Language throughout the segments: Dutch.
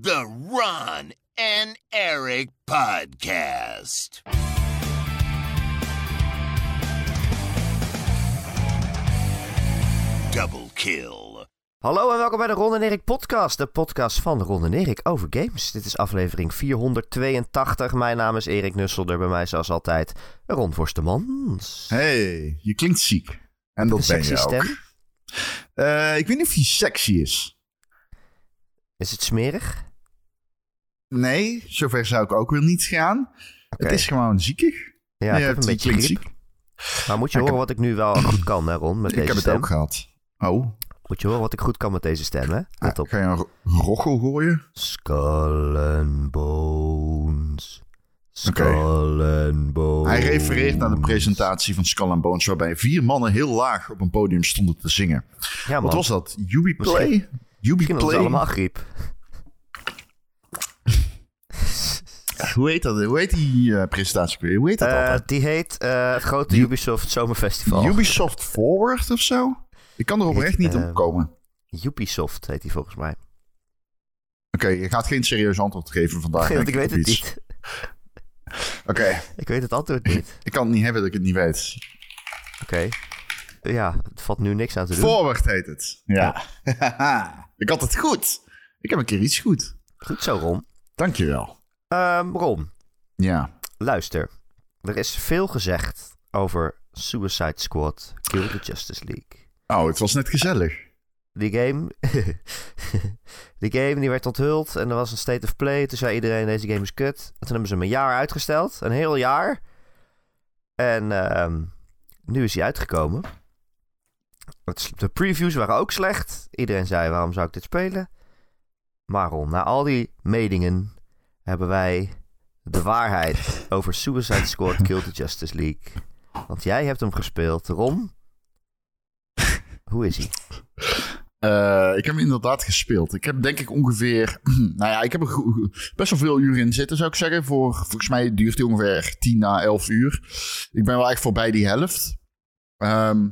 The Ron and Eric Podcast. Double kill. Hallo en welkom bij de Ron en Erik podcast, de podcast van Ron en Erik over games. Dit is aflevering 482. Mijn naam is Erik Nusselder, bij mij zoals altijd Ron Forstemans. Hey, je klinkt ziek. En dat Een ben je sexy ook. stem. Eh, ik weet niet of hij sexy is. Is het smerig? Nee, zover zou ik ook weer niet gaan. Het is gewoon ziekig. Ja, ik Je heb een hebt- je beetje ziek. Maar moet je Ja, horen wat ik nu wel goed kan, hè Ron, met Ik deze heb het ook gehad. Oh, Moet je horen wat ik goed kan met deze stem, hè? Let op. ga je een ro- rochel gooien? Skull and Bones. Skull and Bones. Hij refereert naar de presentatie van Skull and Bones... waarbij vier mannen heel laag op een podium stonden te zingen. Ja, man. Wat was dat? Ubiplay? Misschien Ubiplay? het allemaal griep. Hoe heet dat? Hoe heet die eh, presentatie? weer? Hoe heet dat Eh, altijd? die heet eh, het grote U- Ubisoft Zomerfestival. Ubisoft Forward of zo? Ik kan er oprecht niet op komen. Ubisoft heet die volgens mij. Oké, je gaat geen serieus antwoord geven vandaag. Want ik weet het iets. niet. Oké, Ik weet het antwoord niet. ik kan het niet hebben dat ik het niet weet. Oké. Ja, het valt nu niks aan te doen. Forward heet het. Ja. ik had het goed. Ik heb een keer iets goed. Goed zo, Ron. Dankjewel. Ehm Ron, Ja. luister. Er is veel gezegd over Suicide Squad Kill the Justice League. Oh, het was net gezellig. Die game... die game die werd onthuld en er was een state of play. Toen zei iedereen, deze game is kut. En toen hebben ze hem een jaar uitgesteld. Een heel jaar. En ehm, nu is hij uitgekomen. De previews waren ook slecht. Iedereen zei, waarom zou ik dit spelen? Maar Ron, na al die meningen hebben wij de waarheid over Suicide Squad Kill the Justice League. Want jij hebt hem gespeeld. Ron, hoe is hij? Eh, ik heb hem inderdaad gespeeld. Ik heb denk ik ongeveer... nou ja, ik heb er best wel veel uren in zitten, zou ik zeggen. Voor, volgens mij duurt hij ongeveer 10 à 11 uur. Ik ben wel echt voorbij die helft. Ehm,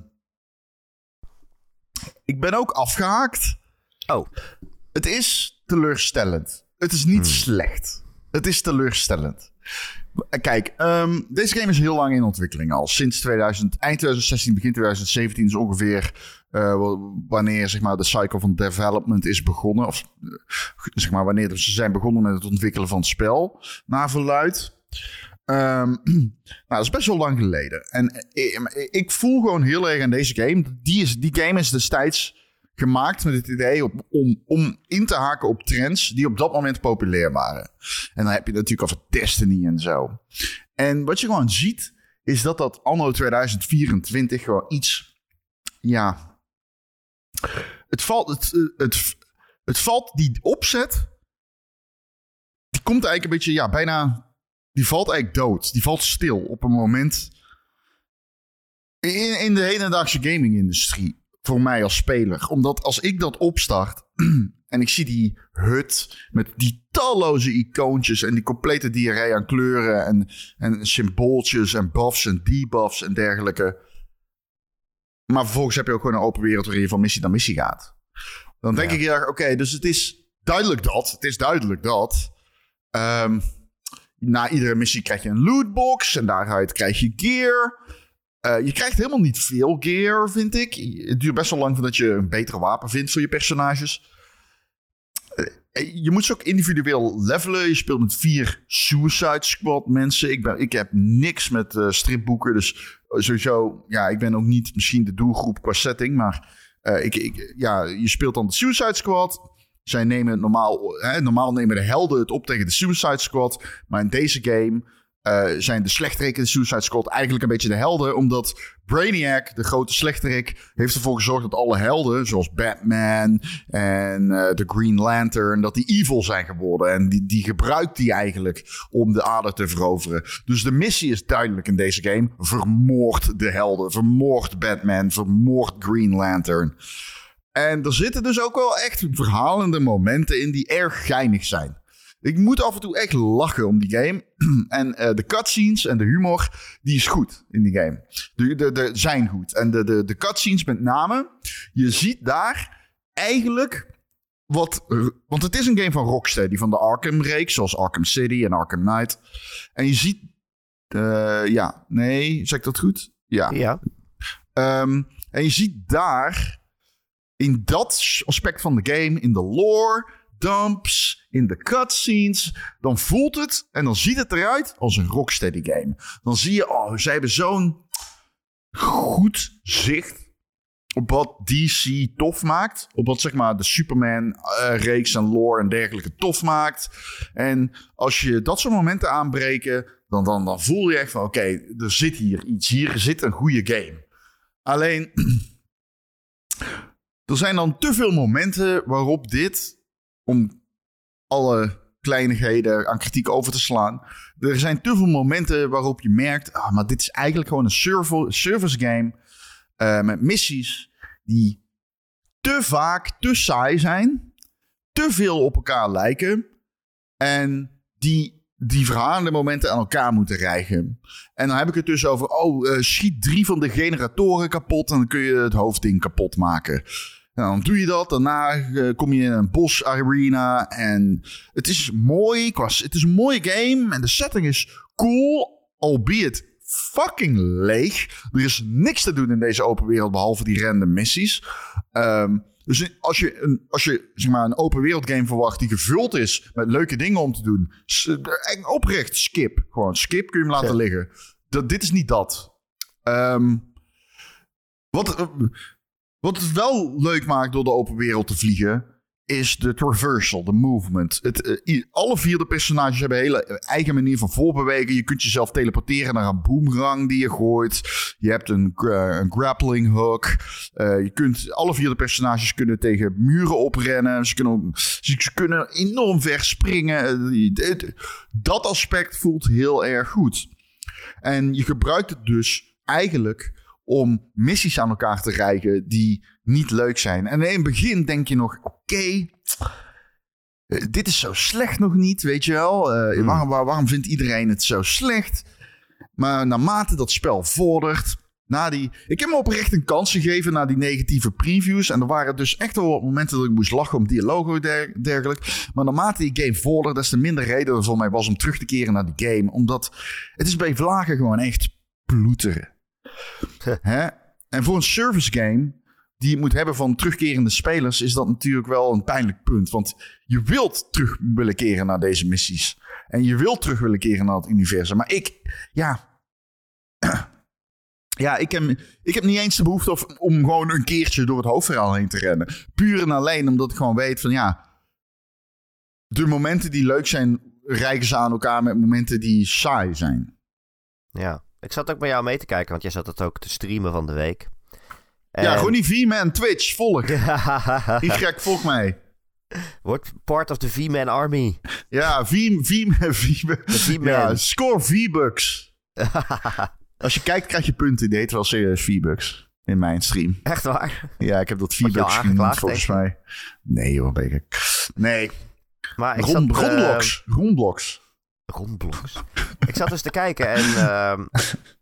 ik ben ook afgehaakt. Oh, Het is teleurstellend. Het is niet Hmm. slecht. Het is teleurstellend. Kijk, ehm, deze game is heel lang in ontwikkeling al. Sinds 2000, eind 2016, begin 2017 is ongeveer eh, wa- wanneer zeg maar, de cycle van development is begonnen. Of eh, zeg maar wanneer ze zijn begonnen met het ontwikkelen van het spel. Naar verluid. Ehm, nou, dat is best wel lang geleden. En ik, ik voel gewoon heel erg aan deze game. Die, is, die game is destijds gemaakt met het idee om, om in te haken op trends die op dat moment populair waren. En dan heb je natuurlijk over Destiny en zo. En wat je gewoon ziet, is dat dat anno 2024 gewoon iets, ja, het valt, het, het, het valt die opzet, die komt eigenlijk een beetje, ja, bijna, die valt eigenlijk dood. Die valt stil op een moment in, in de hedendaagse gaming-industrie. Voor mij als speler. Omdat als ik dat opstart en ik zie die hut met die talloze icoontjes en die complete diarree aan kleuren en, en symbooltjes en buffs en debuffs en dergelijke. Maar vervolgens heb je ook gewoon een open wereld waarin je van missie naar missie gaat. Dan denk Ja. ik heel erg, oké, dus het is duidelijk dat. Het is duidelijk dat. Ehm, na iedere missie krijg je een lootbox en daaruit krijg je gear. Eh, je krijgt helemaal niet veel gear, vind ik. Het duurt best wel lang voordat je een betere wapen vindt voor je personages. Eh, Je moet ze ook individueel levelen. Je speelt met vier Suicide Squad mensen. Ik, ben, ik heb niks met eh, stripboeken. Dus sowieso, ja, ik ben ook niet misschien de doelgroep qua setting. Maar eh, ik, ja, je speelt dan de Suicide Squad. Zij nemen normaal, hè, normaal nemen de helden het op tegen de Suicide Squad. Maar in deze game eh, zijn de slechterikken, de Suicide Squad, eigenlijk een beetje de helden. Omdat Brainiac, de grote slechterik, heeft ervoor gezorgd dat alle helden, zoals Batman en eh, de Green Lantern, dat die evil zijn geworden. En die, die gebruikt die eigenlijk om de aarde te veroveren. Dus de missie is duidelijk in deze game. Vermoord de helden, vermoord Batman, vermoord Green Lantern. En er zitten dus ook wel echt verhalende momenten in die erg geinig zijn. Ik moet af en toe echt lachen om die game. en eh, de cutscenes en de humor, die is goed in die game. De, de, de zijn goed. En de, de, de cutscenes met name, je ziet daar eigenlijk wat, want het is een game van Rocksteady, van de Arkham-reeks, zoals Arkham City en Arkham Knight. En je ziet, eh, ja, nee, zeg ik dat goed? Ja. Ja. Ehm, en je ziet daar, in dat aspect van de game, in de lore, dumps, in de cutscenes, dan voelt het en dan ziet het eruit als een Rocksteady game. Dan zie je, oh, zij hebben zo'n goed zicht op wat DC tof maakt. Op wat zeg maar de Superman-reeks en lore en dergelijke tof maakt. En als je dat soort momenten aanbreken, dan, dan, dan voel je echt van oké, er zit hier iets. Hier zit een goede game. Alleen, er zijn dan te veel momenten waarop dit, om alle kleinigheden aan kritiek over te slaan. Er zijn te veel momenten waarop je merkt, ah, maar dit is eigenlijk gewoon een service game eh, met missies die te vaak te saai zijn, te veel op elkaar lijken en die die verhalende momenten aan elkaar moeten rijgen. En dan heb ik het dus over, oh, eh, schiet drie van de generatoren kapot en dan kun je het hoofdding kapot maken. Dan doe je dat. Daarna eh, kom je in een bos arena. En het is mooi. Het is een mooie game. En de setting is cool. Albeit fucking leeg. Er is niks te doen in deze open wereld. Behalve die random missies. Ehm, dus als je, een, als je zeg maar, een open wereld game verwacht die gevuld is met leuke dingen om te doen. Oprecht skip. Gewoon skip kun je hem laten Ja. liggen. Dat, dit is niet dat. Ehm, wat, eh, wat het wel leuk maakt door de open wereld te vliegen, is de traversal, de movement. Het, eh, alle vier de personages hebben een hele eigen manier van voorbewegen. Je kunt jezelf teleporteren naar een boomerang die je gooit. Je hebt een, een grappling hook. Eh, je kunt, alle vier de personages kunnen tegen muren oprennen. Ze kunnen, ze, kunnen enorm ver springen. Eh, dat aspect voelt heel erg goed. En je gebruikt het dus eigenlijk om missies aan elkaar te rijgen die niet leuk zijn. En in het begin denk je nog, oké, eh, dit is zo slecht nog niet, weet je wel. Eh, Hmm. waarom, waar- waarom vindt iedereen het zo slecht? Maar naarmate dat spel vordert, na die, ik heb me oprecht een kans gegeven na die negatieve previews. En er waren dus echt wel momenten dat ik moest lachen om dialoog en der, dergelijk. Maar naarmate die game vordert, des te minder reden voor mij was om terug te keren naar die game. Omdat het is bij vlagen gewoon echt ploeteren. Hè? En voor een service game die je moet hebben van terugkerende spelers, is dat natuurlijk wel een pijnlijk punt. Want je wilt terug willen keren naar deze missies. En je wilt terug willen keren naar het universum. Maar ik, ja. Ja, ik heb, ik heb niet eens de behoefte om gewoon een keertje door het hoofdverhaal heen te rennen. Puur en alleen omdat ik gewoon weet van ja. De momenten die leuk zijn, rijken ze aan elkaar met momenten die saai zijn. Ja. Ik zat ook bij jou mee te kijken, want jij zat het ook te streamen van de week. Ja, En- Ronnie V-Man, Twitch, volg. Y, volg mij. Wordt part of the V-Man Army. Ja, V-Man. ja, score V-Bucks. Als je kijkt, krijg je punten. Die heet wel serieus V-Bucks. In mijn stream. Echt waar? Ja, ik heb dat V-Bucks genoemd, volgens mij. Nee, joh, ben ik. Nee, Maar ik Ron, zat, eh, Ronblocks. Ronblocks. Rondblocks. ik zat dus te kijken en ehm,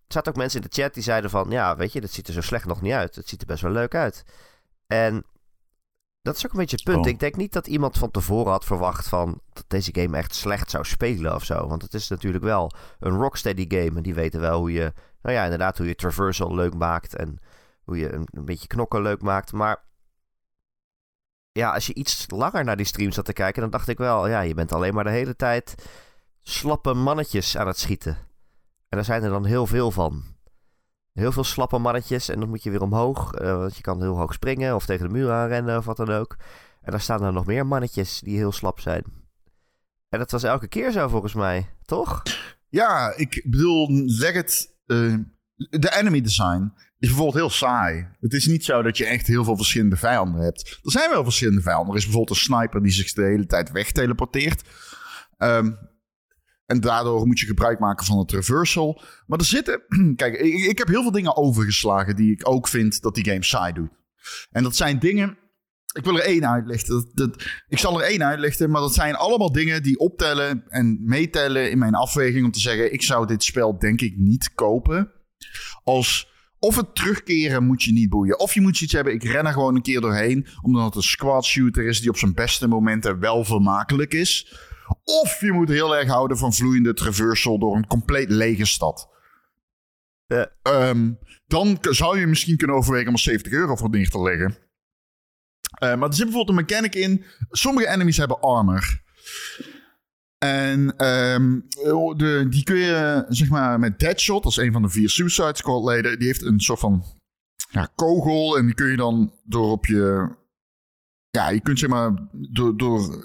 er zaten ook mensen in de chat die zeiden van... Ja, weet je, dat ziet er zo slecht nog niet uit. Het ziet er best wel leuk uit. En dat is ook een beetje het punt. Oh. Ik denk niet dat iemand van tevoren had verwacht van... dat deze game echt slecht zou spelen of zo. Want het is natuurlijk wel een Rocksteady game. En die weten wel hoe je... Nou ja, inderdaad, hoe je traversal leuk maakt. En hoe je een, een beetje knokken leuk maakt. Maar ja, als je iets langer naar die streams zat te kijken... dan dacht ik wel, ja, je bent alleen maar de hele tijd slappe mannetjes aan het schieten. En daar zijn er dan heel veel van. Heel veel slappe mannetjes en dan moet je weer omhoog. eh, want je kan heel hoog springen of tegen de muur aanrennen of wat dan ook. En dan staan er nog meer mannetjes die heel slap zijn. En dat was elke keer zo volgens mij, toch? Ja, ik bedoel, zeg het. eh, de enemy design is bijvoorbeeld heel saai. Het is niet zo dat je echt heel veel verschillende vijanden hebt. Er zijn wel verschillende vijanden. Er is bijvoorbeeld een sniper die zich de hele tijd wegteleporteert. Ehm en daardoor moet je gebruik maken van het traversal. Maar er zitten... Kijk, ik, ik heb heel veel dingen overgeslagen die ik ook vind dat die game saai doet. En dat zijn dingen... Ik wil er één uitlichten. Dat, dat, ik zal er één uitlichten, maar dat zijn allemaal dingen die optellen en meetellen in mijn afweging om te zeggen: ik zou dit spel denk ik niet kopen als Of het terugkeren moet je niet boeien. Of je moet zoiets hebben, ik ren er gewoon een keer doorheen. Omdat het een squad shooter is die op zijn beste momenten wel vermakelijk is. Of je moet heel erg houden van vloeiende traversal door een compleet lege stad. Ja. Ehm, dan zou je misschien kunnen overwegen om er 70 euro voor neer te leggen. Eh, maar er zit bijvoorbeeld een mechanic in. Sommige enemies hebben armor. En ehm, de, die kun je, zeg maar, met Deadshot, dat is een van de vier Suicide Squad leden, die heeft een soort van ja, kogel. En die kun je dan door op je. Ja, je kunt zeg maar door, door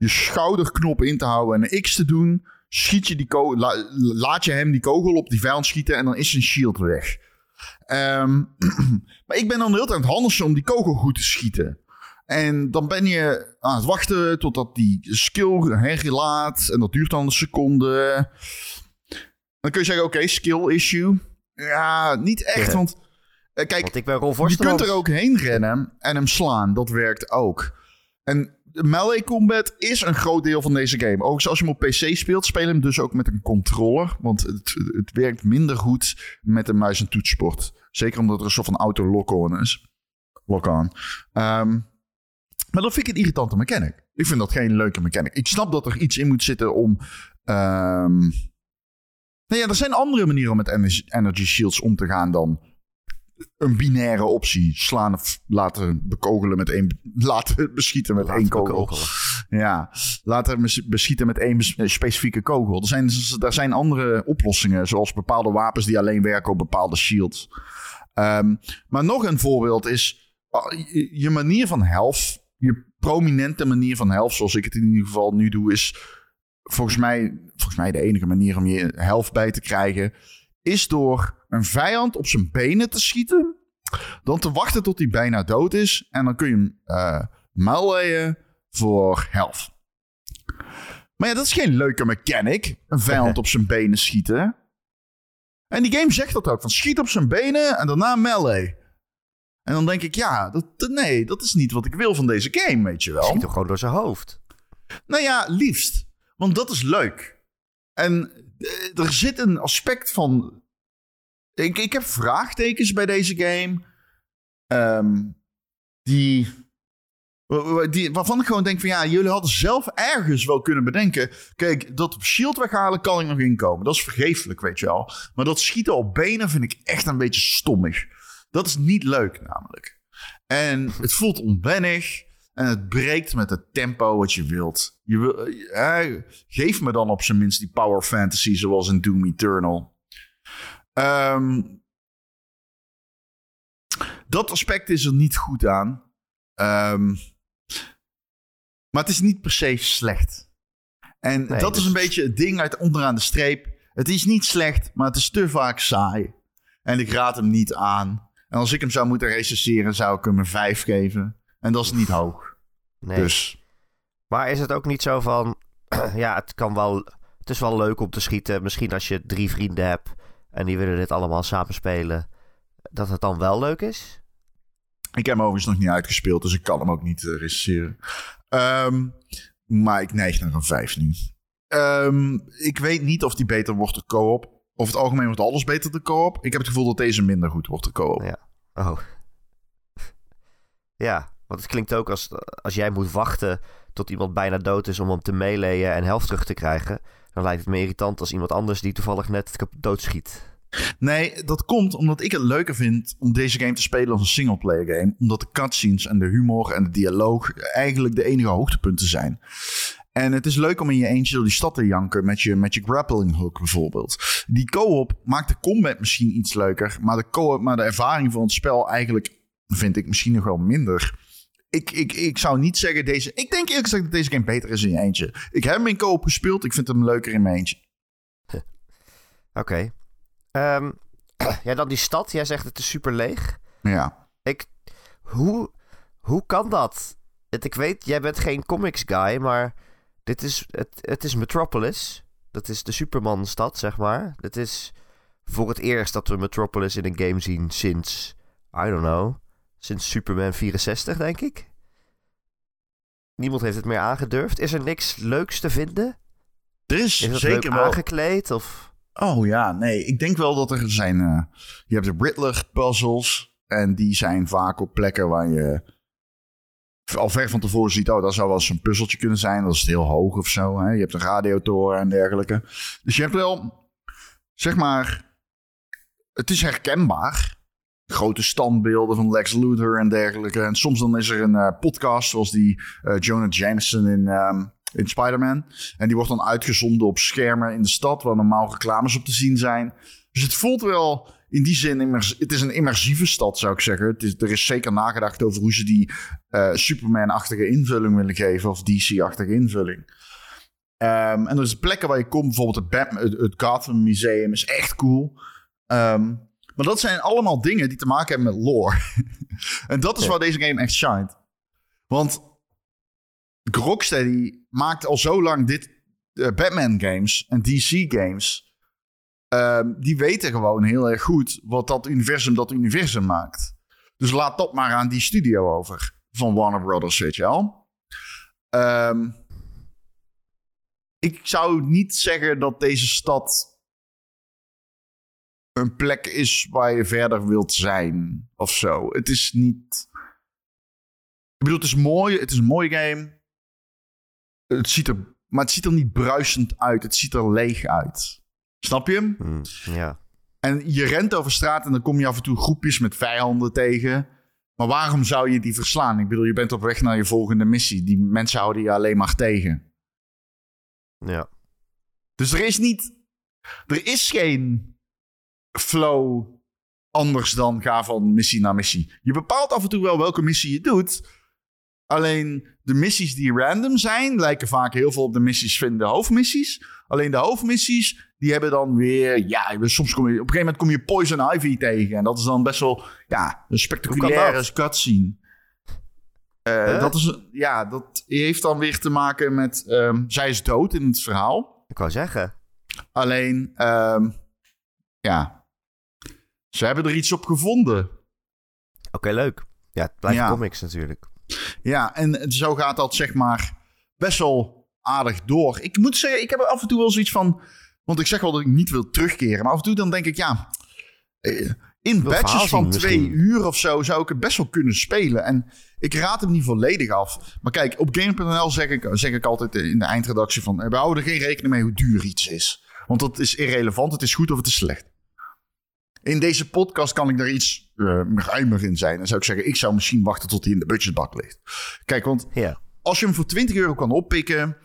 je schouderknop in te houden en een X te doen. Schiet je die kogel, la- laat je hem die kogel op die vijand schieten en dan is zijn shield weg. Ehm, maar ik ben dan heel tijd aan het handelen om die kogel goed te schieten. En dan ben je aan het wachten totdat die skill herlaat. En dat duurt dan een seconde. Dan kun je zeggen, oké, skill issue. Ja, niet echt, Ja. want... eh, kijk, Want ik ben je kunt er ook heen rennen en hem slaan. Dat werkt ook. En de melee combat is een groot deel van deze game. Ook als je hem op PC speelt, speel hem dus ook met een controller. Want het, het werkt minder goed met een muis- en toetsenbord. Zeker omdat er een soort van auto-lock-on is. Lock-on. Ehm, maar dat vind ik een irritante mechanic. Ik vind dat geen leuke mechanic. Ik snap dat er iets in moet zitten om... ehm nou ja, er zijn andere manieren om met energy shields om te gaan dan een binaire optie. Slaan of laten bekogelen met één... Laten beschieten met Laten één kogel. bekogelen. Ja, laten bes- beschieten met één specifieke kogel. Er zijn, er zijn andere oplossingen, zoals bepaalde wapens die alleen werken op bepaalde shields. Ehm, maar nog een voorbeeld is ah, je, je manier van health, je prominente manier van health, zoals ik het in ieder geval nu doe, is volgens mij, volgens mij de enige manier om je health bij te krijgen, is door een vijand op zijn benen te schieten, dan te wachten tot hij bijna dood is en dan kun je hem meleeën voor health. Maar ja, dat is geen leuke mechanic. Een vijand op zijn benen schieten. En die game zegt dat ook. Van schiet op zijn benen en daarna melee. En dan denk ik, ja, dat, nee, dat is niet wat ik wil van deze game, weet je wel. Schiet hem gewoon door zijn hoofd. Nou ja, liefst. Want dat is leuk. En eh, er zit een aspect van. Ik, ik heb vraagtekens bij deze game. Ehm, die, die. Waarvan ik gewoon denk van ja, jullie hadden zelf ergens wel kunnen bedenken. Kijk, dat shield weghalen kan ik nog inkomen. Dat is vergeeflijk, weet je wel. Maar dat schieten op benen vind ik echt een beetje stommig. Dat is niet leuk, namelijk. En het voelt onwennig. En het breekt met het tempo wat je wilt. Je wil, eh, geef me dan op zijn minst die power fantasy zoals in Doom Eternal. Ehm, dat aspect is er niet goed aan. Ehm, maar het is niet per se slecht. En Nee, dat is een beetje het ding uit onderaan de streep. Het is niet slecht, maar het is te vaak saai. En ik raad hem niet aan. En als ik hem zou moeten recenseren, zou ik hem een 5 geven. En dat is niet hoog. Nee. Dus Maar is het ook niet zo van... ja, het kan wel... Het is wel leuk om te schieten. Misschien als je drie vrienden hebt... en die willen dit allemaal samen spelen... dat het dan wel leuk is? ik heb hem overigens nog niet uitgespeeld, dus ik kan hem ook niet eh, recenseren. Ehm, maar ik neig naar een 5 nu. Ehm, ik weet niet of die beter wordt de co-op. Over het algemeen wordt alles beter de co-op. Ik heb het gevoel dat deze minder goed wordt de co-op. Ja. Oh. ja, want het klinkt ook als, als jij moet wachten tot iemand bijna dood is om hem te meeleeën en helft terug te krijgen. Dan lijkt het me irritant als iemand anders die toevallig net doodschiet. Nee, dat komt omdat ik het leuker vind om deze game te spelen als een singleplayer game. Omdat de cutscenes en de humor en de dialoog eigenlijk de enige hoogtepunten zijn. En het is leuk om in je eentje door die stad te janken met je, met je grappling hook bijvoorbeeld. Die co-op maakt de combat misschien iets leuker, maar de, co-op, maar de ervaring van het spel eigenlijk vind ik misschien nog wel minder. Ik, ik, ik zou niet zeggen deze... Ik denk eerlijk gezegd dat deze game beter is in je eentje. Ik heb hem in co-op gespeeld, ik vind hem leuker in mijn eentje. Oké. Ehm, ja, dan die stad. Jij zegt het is super leeg. Ja. Ik, hoe, hoe kan dat? Het, ik weet, jij bent geen comics guy, maar dit is, het, het is Metropolis. Dat is de Superman-stad, zeg maar. Dit is voor het eerst dat we Metropolis in een game zien sinds, I don't know, sinds Superman 64, denk ik. Niemand heeft het meer aangedurfd. Is er niks leuks te vinden? Er is, zeker wel... aangekleed? Of... Oh ja, nee. Ik denk wel dat er zijn... eh, je hebt de Riddler puzzles. En die zijn vaak op plekken waar je al ver van tevoren ziet... Oh, dat zou wel eens een puzzeltje kunnen zijn. Dat is heel hoog of zo. Hè? Je hebt een radiotoren en dergelijke. Dus je hebt wel, zeg maar... Het is herkenbaar. Grote standbeelden van Lex Luthor en dergelijke. En soms dan is er een eh, podcast zoals die eh, Jonah Jameson in... ehm, in Spider-Man. En die wordt dan uitgezonden op schermen in de stad, waar normaal reclames op te zien zijn. Dus het voelt wel in die zin, immers- het is een immersieve stad, zou ik zeggen. Het is, er is zeker nagedacht over hoe ze die eh, Superman-achtige invulling willen geven, of DC-achtige invulling. Ehm, en er zijn plekken waar je komt, bijvoorbeeld het, Batman, het, Gotham Museum is echt cool. Ehm, maar dat zijn allemaal dingen die te maken hebben met lore. en dat is Ja. waar deze game echt shined. Want Rocksteady maakt al zo lang dit eh, Batman games en DC games. Ehm, die weten gewoon heel erg goed wat dat universum dat universum maakt. Dus laat dat maar aan die studio over. Van Warner Brothers, weet je wel. Ehm, ik zou niet zeggen dat deze stad een plek is waar je verder wilt zijn of zo. Het is niet. Ik bedoel, het is mooi. Het is een mooie game. Het ziet er, maar het ziet er niet bruisend uit. Het ziet er leeg uit. Snap je hem? Hmm, ja. En je rent over straat en dan kom je af en toe groepjes met vijanden tegen. Maar waarom zou je die verslaan? Ik bedoel, je bent op weg naar je volgende missie. Die mensen houden je alleen maar tegen. Ja. Dus er is niet. Er is geen flow anders dan ga van missie naar missie. Je bepaalt af en toe wel welke missie je doet. Alleen de missies die random zijn, lijken vaak heel veel op de missies van de hoofdmissies. Alleen de hoofdmissies, die hebben dan weer. Ja, soms kom je. Op een gegeven moment kom je Poison Ivy tegen. En dat is dan best wel. Ja, een spectaculaire cutscene. Eh, Huh? Dat is. Ja, dat heeft dan weer te maken met. ehm, zij is dood in het verhaal. Ik wou zeggen. Alleen, ehm, ja. Ze hebben er iets op gevonden. Oké, leuk. Ja, het blijft Ja. comics natuurlijk. Ja, en zo gaat dat zeg maar best wel aardig door. Ik moet zeggen, ik heb af en toe wel zoiets van... Want ik zeg wel dat ik niet wil terugkeren. Maar af en toe dan denk ik, ja... eh, In batches van twee uur of zo zou ik het best wel kunnen spelen. En ik raad hem niet volledig af. Maar kijk, op Game.nl zeg ik, zeg ik altijd in de eindredactie van... eh, We houden er geen rekening mee hoe duur iets is. Want dat is irrelevant. Het is goed of het is slecht. In deze podcast kan ik daar iets eh ruimer in zijn. Dan zou ik zeggen, ik zou misschien wachten tot hij in de budgetbak ligt. Kijk, want Ja. als je hem voor 20 euro kan oppikken...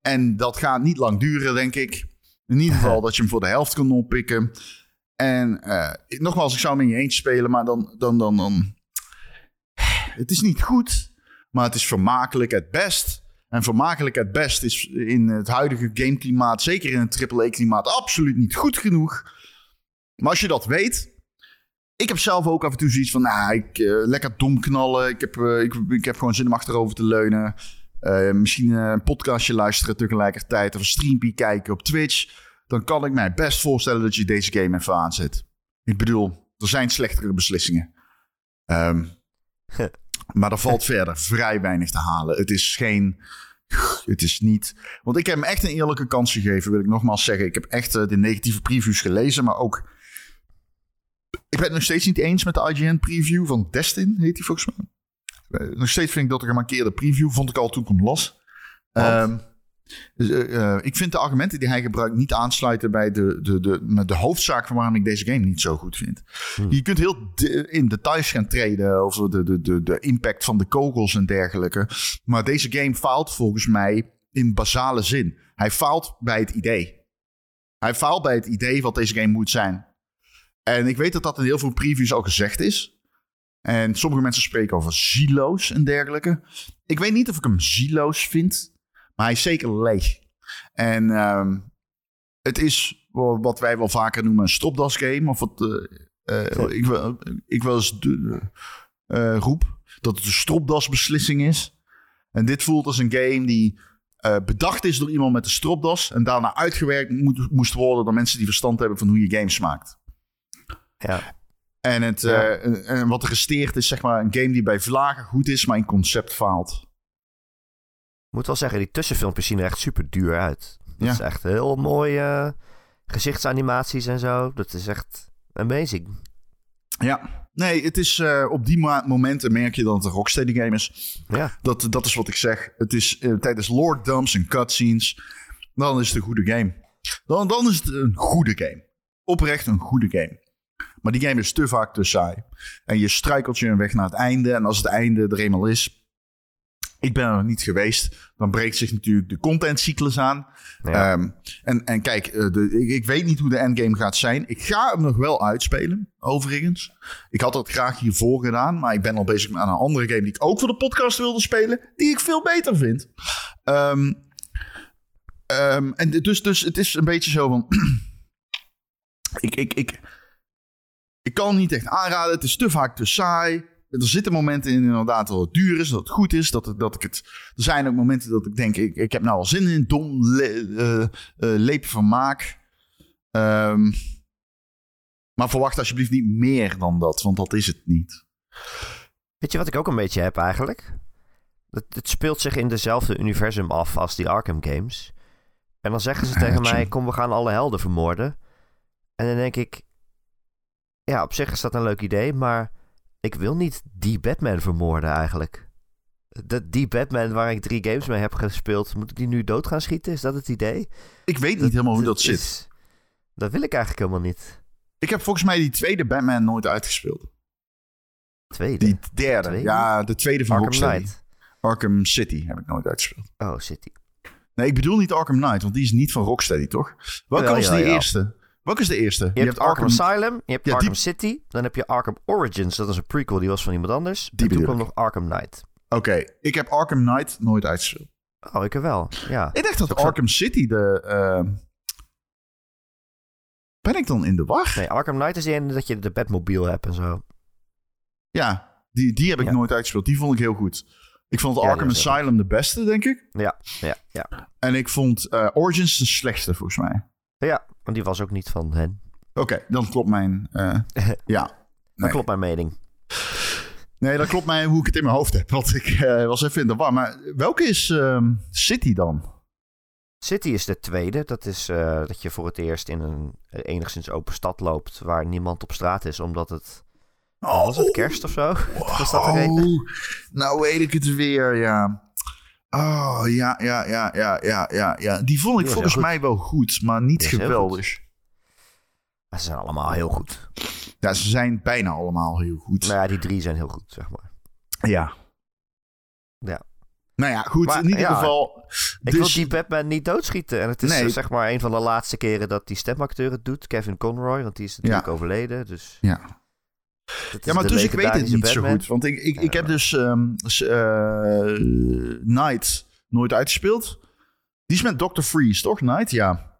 en dat gaat niet lang duren, denk ik. In ieder geval dat je hem voor de helft kan oppikken. En eh, nogmaals, ik zou hem in je eentje spelen, maar dan, dan, dan, dan... Het is niet goed, maar het is vermakelijk het best. En vermakelijk het best is in het huidige gameklimaat... zeker in het AAA-klimaat, absoluut niet goed genoeg. Maar als je dat weet... Ik heb zelf ook af en toe zoiets van... Nou, ik, eh, lekker dom knallen. Ik heb, eh, ik, ik heb gewoon zin om achterover te leunen. Eh, misschien een podcastje luisteren tegelijkertijd... of een streampie kijken op Twitch... dan kan ik mij best voorstellen dat je deze game even aanzet. Ik bedoel, er zijn slechtere beslissingen. Ehm, maar er valt verder vrij weinig te halen. Het is geen... Het is niet... Want ik heb hem echt een eerlijke kans gegeven, wil ik nogmaals zeggen. Ik heb echt de negatieve previews gelezen, maar ook... Ik ben het nog steeds niet eens met de IGN-preview van Destin, heet die volgens mij. Eh, nog steeds vind ik dat een gemarkeerde preview. Vond ik al toen ik hem las. Ehm, dus, eh, eh, ik vind de argumenten die hij gebruikt niet aansluiten bij de, de, de, met de hoofdzaak van waarom ik deze game niet zo goed vind. Je kunt heel de- in details gaan treden over de, de, de, de impact van de kogels en dergelijke. Maar deze game faalt volgens mij in basale zin. Hij faalt bij het idee. Hij faalt bij het idee wat deze game moet zijn. En ik weet dat dat in heel veel previews al gezegd is. En sommige mensen spreken over silo's en dergelijke. Ik weet niet of ik hem silo's vind. Maar hij is zeker leeg. En ehm, het is wat wij wel vaker noemen een stropdasgame. Of wat eh, eh, ik, wel- ik wel eens eh, roep. Dat het een stropdasbeslissing is. En dit voelt als een game die bedacht is door iemand met een stropdas. En daarna uitgewerkt moet, moest worden door mensen die verstand hebben van hoe je games maakt. Ja. En, het, Ja. eh, en, wat er resteert is zeg maar een game die bij vlagen goed is, maar in concept faalt. Moet wel zeggen, die tussenfilmpjes zien er echt super duur uit. Dat Ja. is echt heel mooi. eh, gezichtsanimaties en zo. Dat is echt amazing. Ja, nee, het is eh, op die momenten merk je dat het een Rocksteady game is. Ja, Dat, dat is wat ik zeg. Het is eh, tijdens lore dumps en cutscenes. Dan is het een goede game. Dan, dan is het een goede game. Oprecht een goede game. Maar die game is te vaak te saai. En je struikelt je een weg naar het einde. En als het einde er eenmaal is. Ik ben er nog niet geweest. Dan breekt zich natuurlijk de contentcyclus aan. ja. Ehm, en, en kijk, eh, de, ik, ik weet niet hoe de endgame gaat zijn. Ik ga hem nog wel uitspelen, overigens. Ik had dat graag hiervoor gedaan. Maar ik ben al bezig met een andere game die ik ook voor de podcast wilde spelen. Die ik veel beter vind. Ehm, ehm, en dus, dus het is een beetje zo van... ik, ik, ik, ik kan niet echt aanraden. Het is te vaak te saai. Er zitten momenten in inderdaad dat het duur is, dat het goed is. Dat, dat ik het, er zijn ook momenten dat ik denk, ik, ik heb nou al zin in dom le, eh, eh, leep vermaak. Ehm, maar verwacht alsjeblieft niet meer dan dat, want dat is het niet. Weet je wat ik ook een beetje heb eigenlijk? Het, het speelt zich in dezelfde universum af als die Arkham games. En dan zeggen ze tegen mij, kom we gaan alle helden vermoorden. En dan denk ik, ja op zich is dat een leuk idee, maar ik wil niet die Batman vermoorden eigenlijk. De, die Batman waar ik drie games mee heb gespeeld, moet ik die nu dood gaan schieten? Is dat het idee? Ik weet niet helemaal hoe dat zit. is- dat wil ik eigenlijk helemaal niet. Ik heb volgens mij die tweede Batman nooit uitgespeeld. Tweede. Die derde, Tweede? ja, de tweede van Arkham. Knight. Arkham City heb ik nooit uitgespeeld. Oh, City. Nee, ik bedoel niet Arkham Knight, want die is niet van Rocksteady, toch? Welke was die eerste? Welke is de eerste? Je, hebt Arkham, Asylum, je hebt Ja, die- Arkham City, dan heb je Arkham Origins, dat is een prequel, die was van iemand anders. Die en toen kwam nog Arkham Knight. Oké, ik heb Arkham Knight nooit uitgespeeld. Oh, ik er wel, ja. Ik dacht dat zo- Arkham City de... eh, Ben ik dan in de war? Nee, Arkham Knight is die ene dat je de Batmobile hebt en zo. Ja, die, die heb ik Ja. nooit uitgespeeld. Die vond ik heel goed. Ik vond Ja, Arkham Asylum de beste, denk ik. Ja, ja, ja. En ik vond eh, Origins de slechtste, volgens mij. Ja, want die was ook niet van hen. Oké, dan klopt mijn... eh, ja. Dat Nee. klopt mijn mening. Nee, dat klopt mij hoe ik het in mijn hoofd heb. Want ik eh, was even in de war. Maar welke is ehm, City dan? City is de tweede. Dat is eh, dat je voor het eerst in een enigszins open stad loopt waar niemand op straat is, omdat het... Oh, was het kerst of zo? Was dat reden? Oh, nou weet ik het weer, ja. Oh, ja, ja, ja, ja, ja, ja, ja. Die vond ik volgens mij wel goed, maar niet geweldig. Ze zijn allemaal heel goed. Ja, ze zijn bijna allemaal heel goed. Nou ja, die drie zijn heel goed, zeg maar. Ja. Ja. Nou ja, goed. Maar, in ieder ja, geval. Ik dus, wil die Batman niet doodschieten. En het is Nee. zeg maar een van de laatste keren dat die stemacteur het doet. Kevin Conroy, want die is natuurlijk Ja. overleden. Dus Ja. Ja, maar dus ik weet het niet zo goed. Want ik, ik, heb dus ehm eh, Night nooit uitgespeeld. Die is met Dr. Freeze, toch? Night, ja.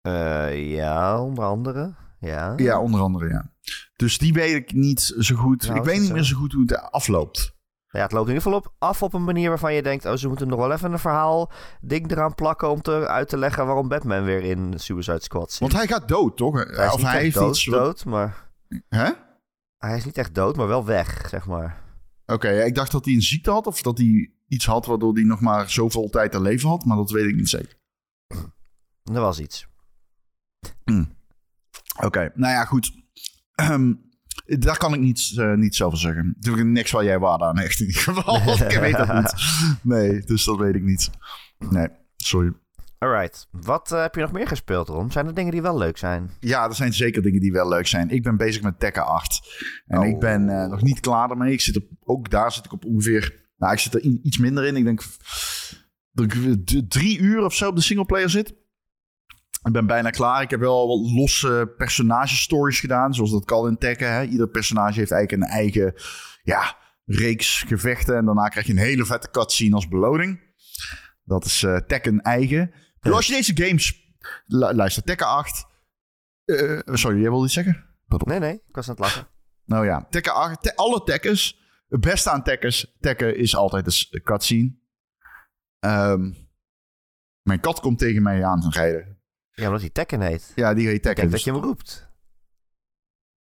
Eh, ja, onder andere. Ja. Ja, onder andere, ja. Dus die weet ik niet zo goed. Nou, ik weet niet meer zo goed hoe het afloopt. Ja, het loopt in ieder geval op, af op een manier waarvan je denkt... oh, ze moeten nog wel even een verhaal ding eraan plakken... om te, uit te leggen waarom Batman weer in Suicide Squad zit. Want hij gaat dood, toch? hij is of niet hij heeft dood, iets... dood, maar... Hè? Hij is niet echt dood, maar wel weg, zeg maar. Oké, ik dacht dat hij een ziekte had. Of dat hij iets had waardoor hij nog maar zoveel tijd te leven had. Maar dat weet ik niet zeker. Er was iets. Oké, nou ja, goed. Ehm, daar kan ik niet, eh, niet zeggen. Natuurlijk niks waar jij waarde aan hecht in ieder geval. ik weet dat niet. Nee, dus dat weet ik niet. Nee, sorry. Alright. Wat eh, heb je nog meer gespeeld, Ron? Zijn er dingen die wel leuk zijn? Ja, er zijn zeker dingen die wel leuk zijn. Ik ben bezig met Tekken 8. En Oh. ik ben eh, nog niet klaar ermee. Ik zit op, ook daar zit ik op ongeveer... Nou, ik zit er iets minder in. Ik denk dat ik drie uur of zo op de singleplayer zit. Ik ben bijna klaar. Ik heb wel wat losse personagestories gedaan. Zoals dat kan in Tekken. Hè. Ieder personage heeft eigenlijk een eigen ja, reeks gevechten. En daarna krijg je een hele vette cutscene als beloning. Dat is eh, Tekken eigen. Dus als je deze games... lu- luister, Tekken 8... eh, sorry, jij wilde iets zeggen? Nee, nee. Ik was aan het lachen. Nou ja, Tekken 8, te- alle Tekkers. Het beste aan Tekkers, Tekken is altijd de cutscene. Ehm, mijn kat komt tegen mij aan te rijden. Ja, omdat hij Tekken heet. Ja, die heet Ik Tekken. denk dat dus- je hem roept.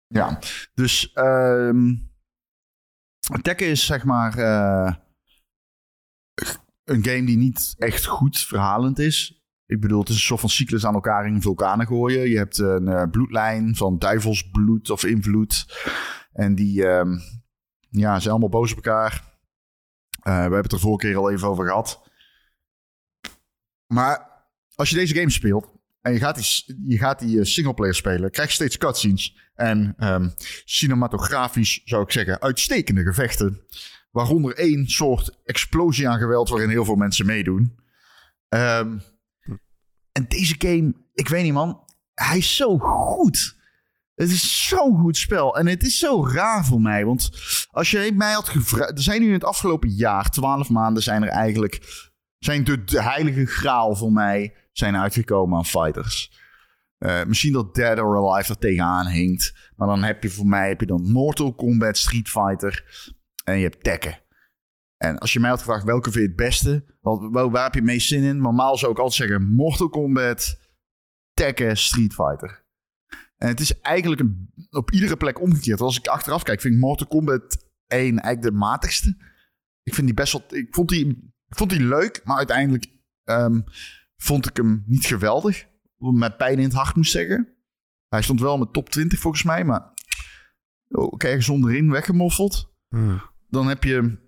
Ja, dus Tekken is zeg maar eh, een game die niet echt goed verhalend is. Ik bedoel, het is een soort van cyclus aan elkaar in vulkanen gooien. Je hebt een eh, bloedlijn van duivelsbloed of invloed. En die ehm, ja, zijn allemaal boos op elkaar. Eh, we hebben het er vorige keer al even over gehad. Maar als je deze game speelt en je gaat die, je gaat die eh, singleplayer spelen, krijg je steeds cutscenes. En ehm, cinematografisch zou ik zeggen, uitstekende gevechten. Waaronder één soort explosie aan geweld waarin heel veel mensen meedoen. Ehm, en deze game, ik weet niet man, hij is zo goed. Het is zo'n goed spel. En het is zo raar voor mij. Want als je mij had gevraagd. Er zijn nu in het afgelopen jaar, twaalf maanden, zijn er eigenlijk. Zijn de, heilige graal voor mij zijn uitgekomen aan fighters. Uh, misschien dat Dead or Alive er tegenaan hinkt. Maar dan heb je voor mij heb je dan Mortal Kombat, Street Fighter. En je hebt Tekken. En als je mij had gevraagd welke vind je het beste, wat, waar heb je het meest zin in? Normaal zou ik altijd zeggen Mortal Kombat, Tekken, Street Fighter. En het is eigenlijk een, op iedere plek omgekeerd. Als ik achteraf kijk, vind ik Mortal Kombat 1 eigenlijk de matigste. Ik vind die best wel. Ik vond die, ik vond die leuk, maar uiteindelijk um, vond ik hem niet geweldig. Met pijn in het hart moest zeggen. Hij stond wel met top 20 volgens mij, maar ook ergens onderin weggemoffeld. Hmm. Dan heb je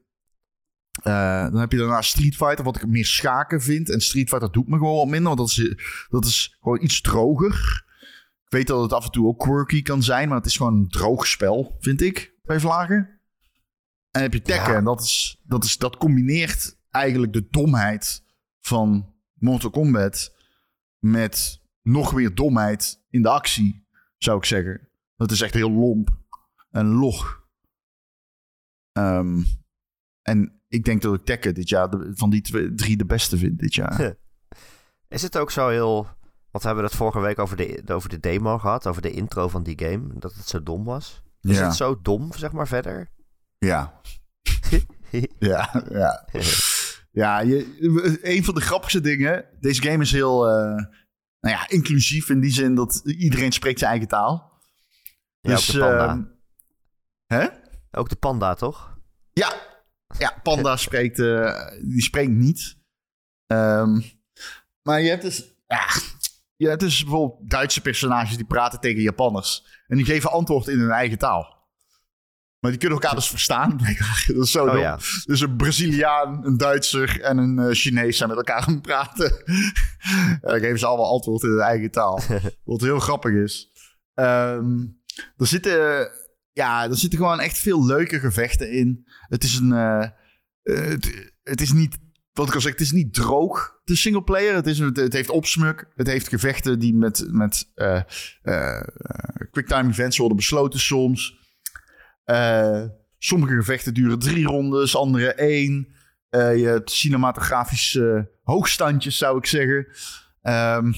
uh, dan heb je daarna Street Fighter, wat ik meer schaken vind. En Street Fighter doet me gewoon wat minder, want dat is, dat is gewoon iets droger. Ik weet dat het af en toe ook quirky kan zijn, maar het is gewoon een droog spel, vind ik, bij Vlagen. En dan heb je Tekken, en dat, is, dat, is, dat combineert eigenlijk de domheid van Mortal Kombat met nog weer domheid in de actie, zou ik zeggen. Dat is echt heel lomp en log. Um, en ik denk dat ik Tekken dit jaar van die twee, drie de beste vind dit jaar. Is het ook zo heel... Want we hebben het vorige week over de, over de demo gehad, over de intro van die game, dat het zo dom was. Is het zo dom, zeg maar, verder? Ja. ja, ja. ja, je, een van de grappigste dingen, deze game is heel uh, nou ja, inclusief in die zin dat iedereen spreekt zijn eigen taal. Ja, dus, ook de panda. Uh, hè? Ook de panda, toch? Ja, ja, Panda spreekt, uh, die spreekt niet. Um, maar je hebt dus, ja, je hebt dus bijvoorbeeld Duitse personages die praten tegen Japanners. En die geven antwoord in hun eigen taal. Maar die kunnen elkaar dus verstaan. dat is zo oh, ja. Dus een Braziliaan, een Duitser en een uh, Chinees zijn met elkaar aan het praten. en dan geven ze allemaal antwoord in hun eigen taal. Wat heel grappig is. Um, er zitten ja, er zitten gewoon echt veel leuke gevechten in. Het is een. Uh, het, het, is niet. Wat ik al zeg, het is niet droog, de singleplayer. Het, is, het, heeft opsmuk. Het heeft gevechten die met, met uh, quicktime events worden besloten soms. sommige gevechten duren drie rondes, andere één. je cinematografische hoogstandjes, zou ik zeggen. Um,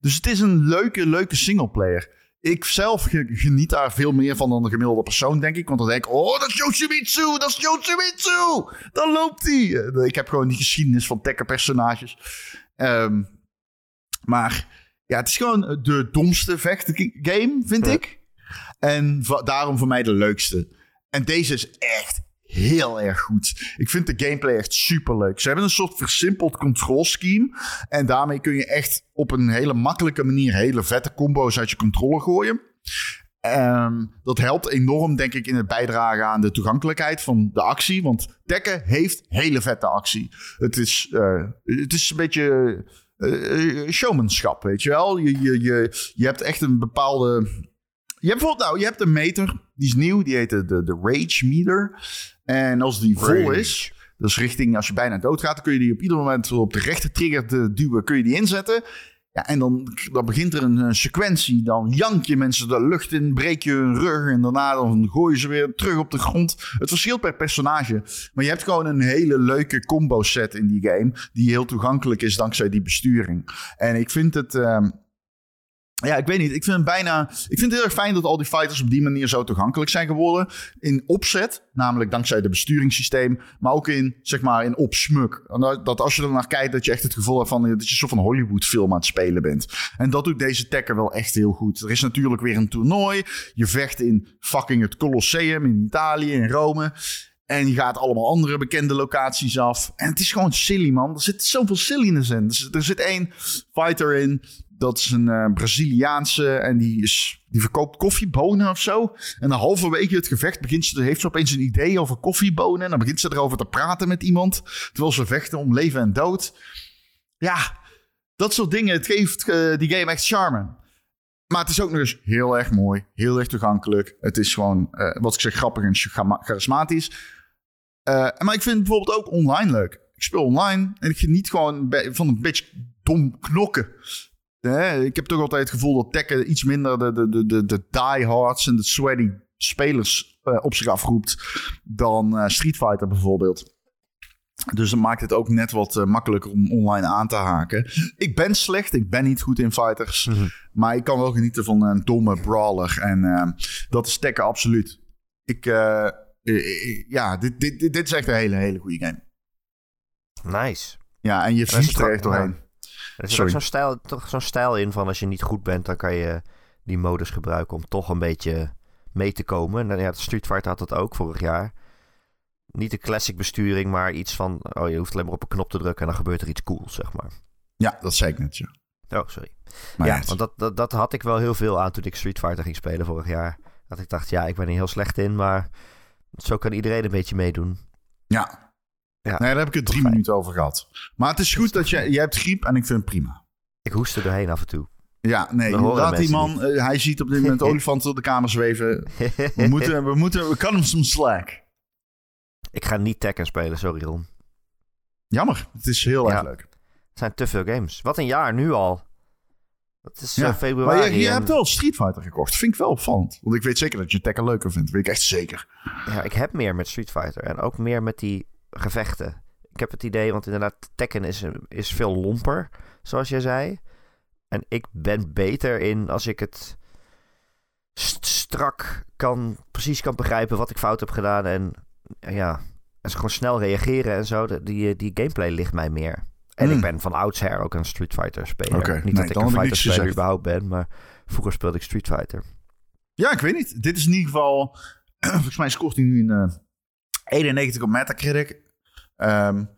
dus het is een leuke, leuke singleplayer ik zelf geniet daar veel meer van dan de gemiddelde persoon, denk ik. Want dan denk ik, oh, dat is Yoshimitsu, dat is Yoshimitsu. Dan loopt hij. Eh, ik heb gewoon die geschiedenis van Tekken-personages. Um, maar ja, het is gewoon de domste vechtgame, vind ik. En daarom voor mij de leukste. En deze is echt heel erg goed. Ik vind de gameplay echt super leuk. Ze hebben een soort versimpeld control scheme. En daarmee kun je echt op een hele makkelijke manier hele vette combo's uit je controller gooien. Um, dat helpt enorm, denk ik, in het bijdragen aan de toegankelijkheid van de actie. Want Tekken heeft hele vette actie. Het is, uh, het is een beetje uh, showmanschap, weet je wel. Je, je, je, je hebt echt een bepaalde. Je hebt bijvoorbeeld, nou, je hebt een meter, die is nieuw, die heet de, de, de Rage Meter. En als die vol is, dus richting als je bijna doodgaat, dan kun je die op ieder moment op de rechte trigger duwen, kun je die inzetten. Ja, en dan, dan begint er een, sequentie. Dan jank je mensen de lucht in, breek je hun rug en daarna dan gooi je ze weer terug op de grond. Het verschilt per personage. Maar je hebt gewoon een hele leuke combo set in die game, die heel toegankelijk is dankzij die besturing. En ik vind het... Uh, ja, ik weet niet. Ik vind, het bijna, ik vind het heel erg fijn dat al die fighters op die manier zo toegankelijk zijn geworden. In opzet, namelijk dankzij het besturingssysteem. Maar ook in, zeg maar, in opsmuk. Dat als je er naar kijkt, dat je echt het gevoel hebt van dat je soort van Hollywood-film aan het spelen bent. En dat doet deze Tekker wel echt heel goed. Er is natuurlijk weer een toernooi. Je vecht in fucking het Colosseum in Italië, in Rome. En je gaat allemaal andere bekende locaties af. En het is gewoon silly, man. Er zit zoveel silliness in. Er zit één fighter in. Dat is een uh, Braziliaanse. En die, is, die verkoopt koffiebonen of zo. En dan halverwege het gevecht begint ze, heeft ze opeens een idee over koffiebonen. En dan begint ze erover te praten met iemand. Terwijl ze vechten om leven en dood. Ja, dat soort dingen. Het geeft uh, die game echt charme. Maar het is ook nog eens heel erg mooi. Heel erg toegankelijk. Het is gewoon, uh, wat ik zeg, grappig en charismatisch. Maar ik vind het bijvoorbeeld ook online leuk. Ik speel online en ik geniet gewoon van een beetje dom knokken. Ik heb toch altijd het gevoel dat Tekken iets minder de, de, de, de, diehards en de sweaty spelers uh, op zich afroept dan Street Fighter bijvoorbeeld. Dus dat maakt het ook net wat uh, makkelijker om online aan te haken. Ik ben slecht, ik ben niet goed in fighters. Mm -hmm. Maar ik kan wel genieten van een domme brawler. En dat is Tekken absoluut. Ik, ja, dit, dit, dit, is echt een hele, hele goede game. Nice. Ja, en je vliegt er echt doorheen. Er zit ook zo'n stijl, toch zo'n stijl in van als je niet goed bent, dan kan je die modus gebruiken om toch een beetje mee te komen. En ja, Street Fighter had dat ook vorig jaar niet de classic besturing, maar iets van... Oh, je hoeft alleen maar op een knop te drukken en dan gebeurt er iets cools, zeg maar. Ja, dat zei ik net, ja. Oh, sorry. Maar ja, want dat, dat, dat had ik wel heel veel aan toen ik Street Fighter ging spelen vorig jaar. Dat ik dacht, ja, ik ben er heel slecht in, maar zo kan iedereen een beetje meedoen. Ja. Ja nee, daar heb ik het drie fijn. minuten over gehad. Maar het is goed dat je... Je hebt griep en ik vind het prima. Ik hoest er doorheen af en toe. Ja, nee, laat die man... Uh, hij ziet op dit moment olifanten op de kamer zweven. We moeten... We moeten... We kan hem some slack. Ik ga niet Tekken spelen, sorry Ron. Jammer, het is heel ja. erg leuk. Het zijn te veel games. Wat een jaar, nu al. Het is ja. uh, februari. Maar je, je en... hebt wel Street Fighter gekocht. Vind ik wel opvallend. Want ik weet zeker dat je Tekken leuker vindt. Weet ik echt zeker. Ja, ik heb meer met Street Fighter. En ook meer met die gevechten. Ik heb het idee, want inderdaad, Tekken is, is veel lomper, zoals jij zei. En ik ben beter in als ik het strak kan, precies kan begrijpen wat ik fout heb gedaan. En ja, en gewoon snel reageren en zo. Die, die gameplay ligt mij meer. En mm. ik ben van oudsher ook een Street Fighter speler. Okay, niet nee, dat ik een fighter speler überhaupt ben, maar vroeger speelde ik Street Fighter. Ja, ik weet niet. Dit is in ieder geval... volgens mij scoort hij nu een uh, 91 op Metacritic. Um,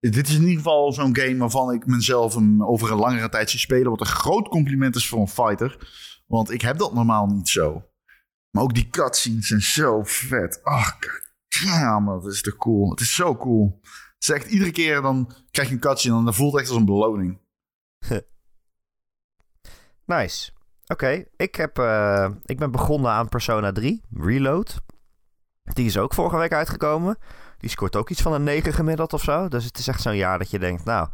dit is in ieder geval zo'n game waarvan ik mezelf een, over een langere tijd zie spelen. Wat een groot compliment is voor een fighter. Want ik heb dat normaal niet zo. Maar ook die cutscenes zijn zo vet. Ach, maar dat is toch cool. Het is zo cool. Echt iedere keer dan krijg je een cutscene en dan voelt echt als een beloning. nice. Oké, ik ik, uh, ik ben begonnen aan Persona 3, Reload. Die is ook vorige week uitgekomen. Die scoort ook iets van een 9 gemiddeld of zo. Dus het is echt zo'n jaar dat je denkt, nou,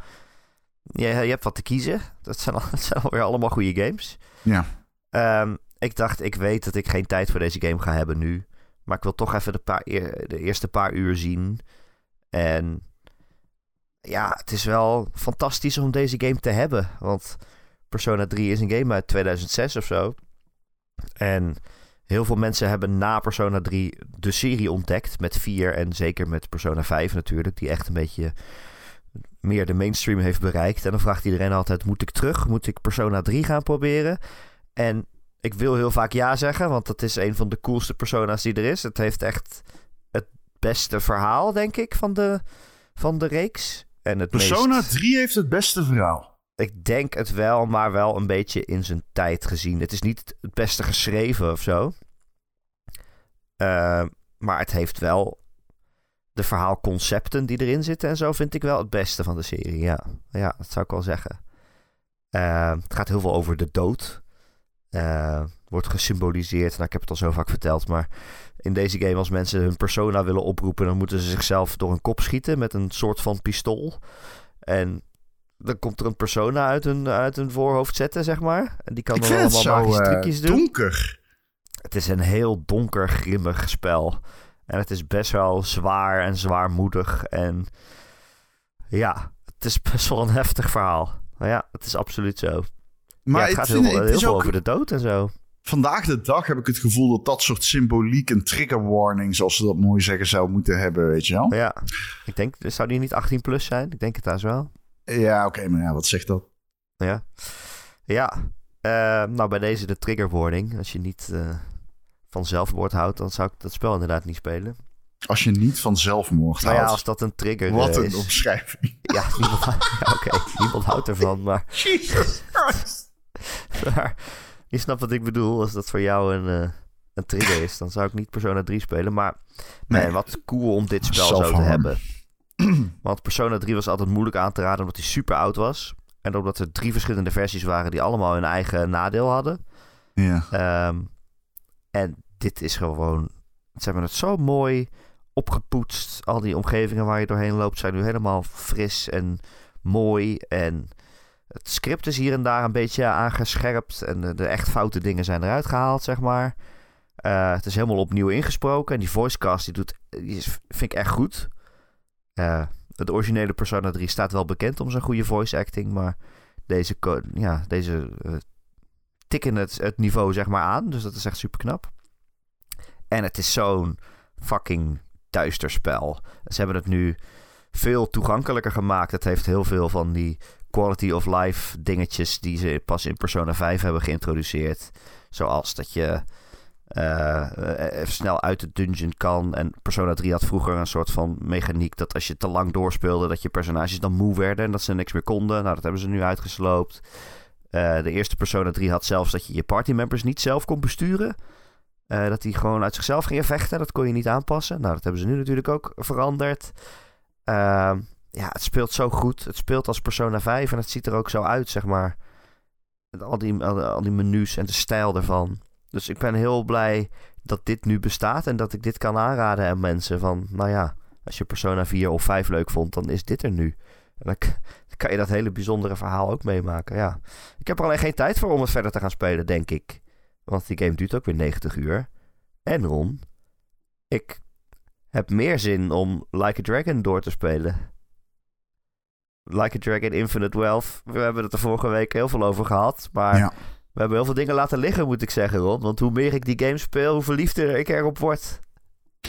je, je hebt wat te kiezen. Dat zijn, al, dat zijn alweer allemaal goede games. Ja. Um, ik dacht, ik weet dat ik geen tijd voor deze game ga hebben nu. Maar ik wil toch even de, paar, de eerste paar uur zien. En ja, het is wel fantastisch om deze game te hebben. Want Persona 3 is een game uit 2006 of zo. En heel veel mensen hebben na Persona 3 de serie ontdekt. Met 4 en zeker met Persona 5 natuurlijk. Die echt een beetje meer de mainstream heeft bereikt. En dan vraagt iedereen altijd: moet ik terug? Moet ik Persona 3 gaan proberen? En ik wil heel vaak ja zeggen, want dat is een van de coolste persona's die er is. Het heeft echt het beste verhaal, denk ik, van de, van de reeks. En het Persona meest... 3 heeft het beste verhaal. Ik denk het wel, maar wel een beetje in zijn tijd gezien. Het is niet het beste geschreven of zo. Uh, maar het heeft wel de verhaalconcepten die erin zitten en zo vind ik wel het beste van de serie. Ja, ja dat zou ik wel zeggen. Uh, het gaat heel veel over de dood. Uh, wordt gesymboliseerd. Nou, ik heb het al zo vaak verteld, maar in deze game als mensen hun persona willen oproepen, dan moeten ze zichzelf door een kop schieten met een soort van pistool. En dan komt er een persona uit hun, uit hun voorhoofd zetten, zeg maar. En die kan dan allemaal zo, magische trucjes uh, doen. donker. Het is een heel donker, grimmig spel. En het is best wel zwaar en zwaarmoedig. En ja, het is best wel een heftig verhaal. Maar ja, het is absoluut zo. Maar ja, het gaat heel, heel veel ook... over de dood en zo. Vandaag de dag heb ik het gevoel dat dat soort symboliek een trigger warning, zoals ze dat mooi zeggen, zou moeten hebben, weet je wel? Ja, ik denk, zou die niet 18 plus zijn? Ik denk het daar wel. Ja, oké, okay, maar ja, wat zegt dat? Ja, ja. Uh, nou bij deze de trigger warning. Als je niet uh, van zelfmoord houdt, dan zou ik dat spel inderdaad niet spelen. Als je niet van zelfmoord Nou ja, houdt. als dat een trigger Wat eh, een is. omschrijving. Ja, niemand, ja, oké, niemand houdt ervan, maar, Jesus Christ. maar je snapt wat ik bedoel. Als dat voor jou een, eh, een trigger is, dan zou ik niet Persona 3 spelen. Maar nee, Nee. wat cool om dit spel zo te hebben. Want Persona 3 was altijd moeilijk aan te raden omdat hij super oud was. En omdat er drie verschillende versies waren die allemaal hun eigen nadeel hadden. Ja. Ehm, en dit is gewoon... Ze hebben het zo mooi opgepoetst. Al die omgevingen waar je doorheen loopt zijn nu helemaal fris en mooi. En het script is hier en daar een beetje aangescherpt. En de, de echt foute dingen zijn eruit gehaald, zeg maar. Eh, het is helemaal opnieuw ingesproken. En die voicecast die doet, die is, vind ik echt goed. Eh, het originele Persona 3 staat wel bekend om zijn goede voice acting. Maar deze, ja, deze eh, tikken het, het niveau zeg maar aan. Dus dat is echt super knap. En het is zo'n fucking duister spel. Ze hebben het nu veel toegankelijker gemaakt. Het heeft heel veel van die quality of life dingetjes die ze pas in Persona 5 hebben geïntroduceerd. Zoals dat je eh, even snel uit de dungeon kan. En Persona 3 had vroeger een soort van mechaniek dat als je te lang doorspeelde, dat je personages dan moe werden en dat ze niks meer konden. Nou, dat hebben ze nu uitgesloopt. Eh, de eerste Persona 3 had zelfs dat je je partymembers niet zelf kon besturen. Eh, dat die gewoon uit zichzelf gingen vechten. Dat kon je niet aanpassen. Nou, dat hebben ze nu natuurlijk ook veranderd. Ehm, ja, het speelt zo goed. Het speelt als Persona 5 en het ziet er ook zo uit, zeg maar. Al die, al die menus en de stijl ervan. Dus ik ben heel blij dat dit nu bestaat en dat ik dit kan aanraden aan mensen. Van, nou ja, als je Persona 4 of 5 leuk vond, dan is dit er nu. En dan, kan je dat hele bijzondere verhaal ook meemaken, ja. Ik heb er alleen geen tijd voor om het verder te gaan spelen, denk ik. Want die game duurt ook weer 90 uur. En Ron, ik heb meer zin om Like a Dragon door te spelen. Like a Dragon Infinite Wealth. We hebben het er vorige week heel veel over gehad. Maar Ja. We hebben heel veel dingen laten liggen, moet ik zeggen, Ron. Want hoe meer ik die game speel, hoe verliefder ik erop word.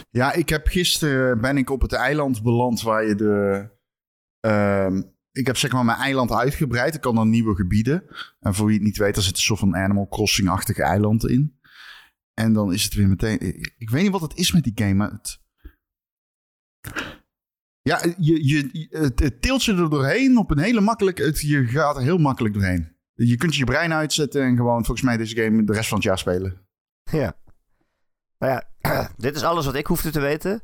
Ja, ik heb gisteren ben ik op het eiland beland waar je de. ehm, ik heb zeg maar mijn eiland uitgebreid. Ik kan dan nieuwe gebieden. En voor wie het niet weet, er zit een soort van Animal Crossing-achtige eiland in. En dan is het weer meteen. Ik, ik weet niet wat het is met die game, maar het. Ja, je, je, het, het tilt je er doorheen op een hele makkelijke. Het, je gaat er heel makkelijk doorheen. Je kunt je brein uitzetten en gewoon volgens mij deze game de rest van het jaar spelen. Ja. Nou ja, dit is alles wat ik hoefde te weten.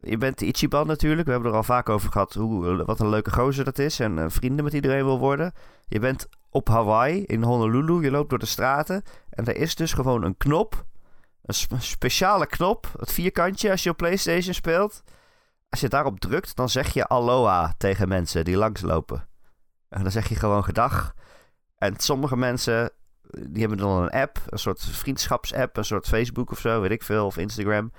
Je bent Ichiban natuurlijk. We hebben er al vaak over gehad hoe, wat een leuke gozer dat is. En eh, vrienden met iedereen wil worden. Je bent op Hawaii, in Honolulu. Je loopt door de straten. En er is dus gewoon een knop. Een sp- speciale knop. Het vierkantje als je op Playstation speelt. Als je daarop drukt, dan zeg je aloha tegen mensen die langslopen. En dan zeg je gewoon gedag. En sommige mensen die hebben dan een app, een soort vriendschapsapp, een soort Facebook of zo, weet ik veel, of Instagram.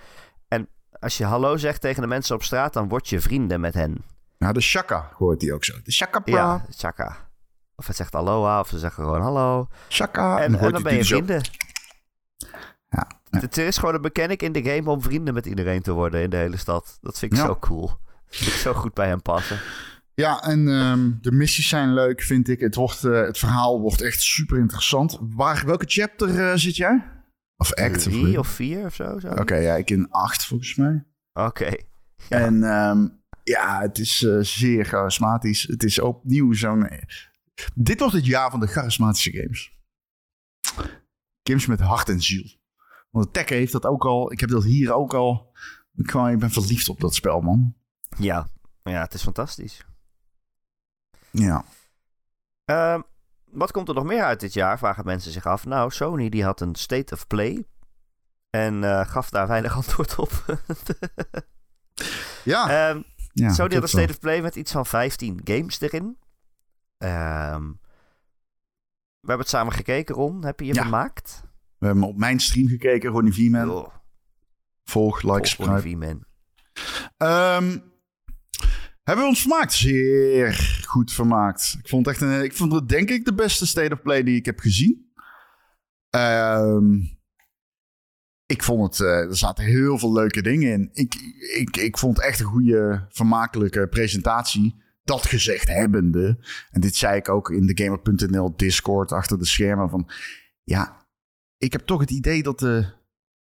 En als je hallo zegt tegen de mensen op straat, dan word je vrienden met hen. Nou, de Shaka hoort die ook zo. De Shaka Ja, chaka. Of het zegt aloha, of ze zeggen gewoon hallo. Shaka. En, dan ben je dus vrienden. Ja, ja. Het is gewoon een mechanic in de game om vrienden met iedereen te worden in de hele stad. Dat vind ik Ja. zo cool. Dat vind ik zo goed bij hem passen. Ja, en ehm, de missies zijn leuk, vind ik. Het, wordt, eh, het verhaal wordt echt super interessant. Waar, welke chapter eh, zit jij? Of act? Drie of vier of zo. zo. Oké, ja, ik in acht volgens mij. Oké. En ehm, ja, het is eh, zeer charismatisch. Het is opnieuw zo'n... Dit wordt het jaar van de charismatische games. Games met hart en ziel. Want Tekken heeft dat ook al. Ik heb dat hier ook al. Ik, gewoon, ik ben verliefd op dat spel, man. Ja. ja, het is fantastisch. Ja. Ehm, wat komt er nog meer uit dit jaar? Vragen mensen zich af. Nou, Sony die had een State of Play. En eh, gaf daar weinig antwoord op. Ja, Ehm, ja Sony had een State of Play met iets van 15 games erin. Ehm, we hebben het samen gekeken, Ron. Heb je je Ja. vermaakt? We hebben op mijn stream gekeken, Ronnie V-Man. Oh, Volg, like, volg subscribe. Ronnie V-Man. Ehm, hebben we ons vermaakt? Zeer goed vermaakt. Ik vond, echt een, ik vond het denk ik de beste State of Play die ik heb gezien. Ehm, ik vond het, eh, er zaten heel veel leuke dingen in. Ik, ik, ik vond echt een goede, vermakelijke presentatie. Dat gezegd hebbende. En dit zei ik ook in de Gamer.nl Discord achter de schermen. Van ja, ik heb toch het idee dat de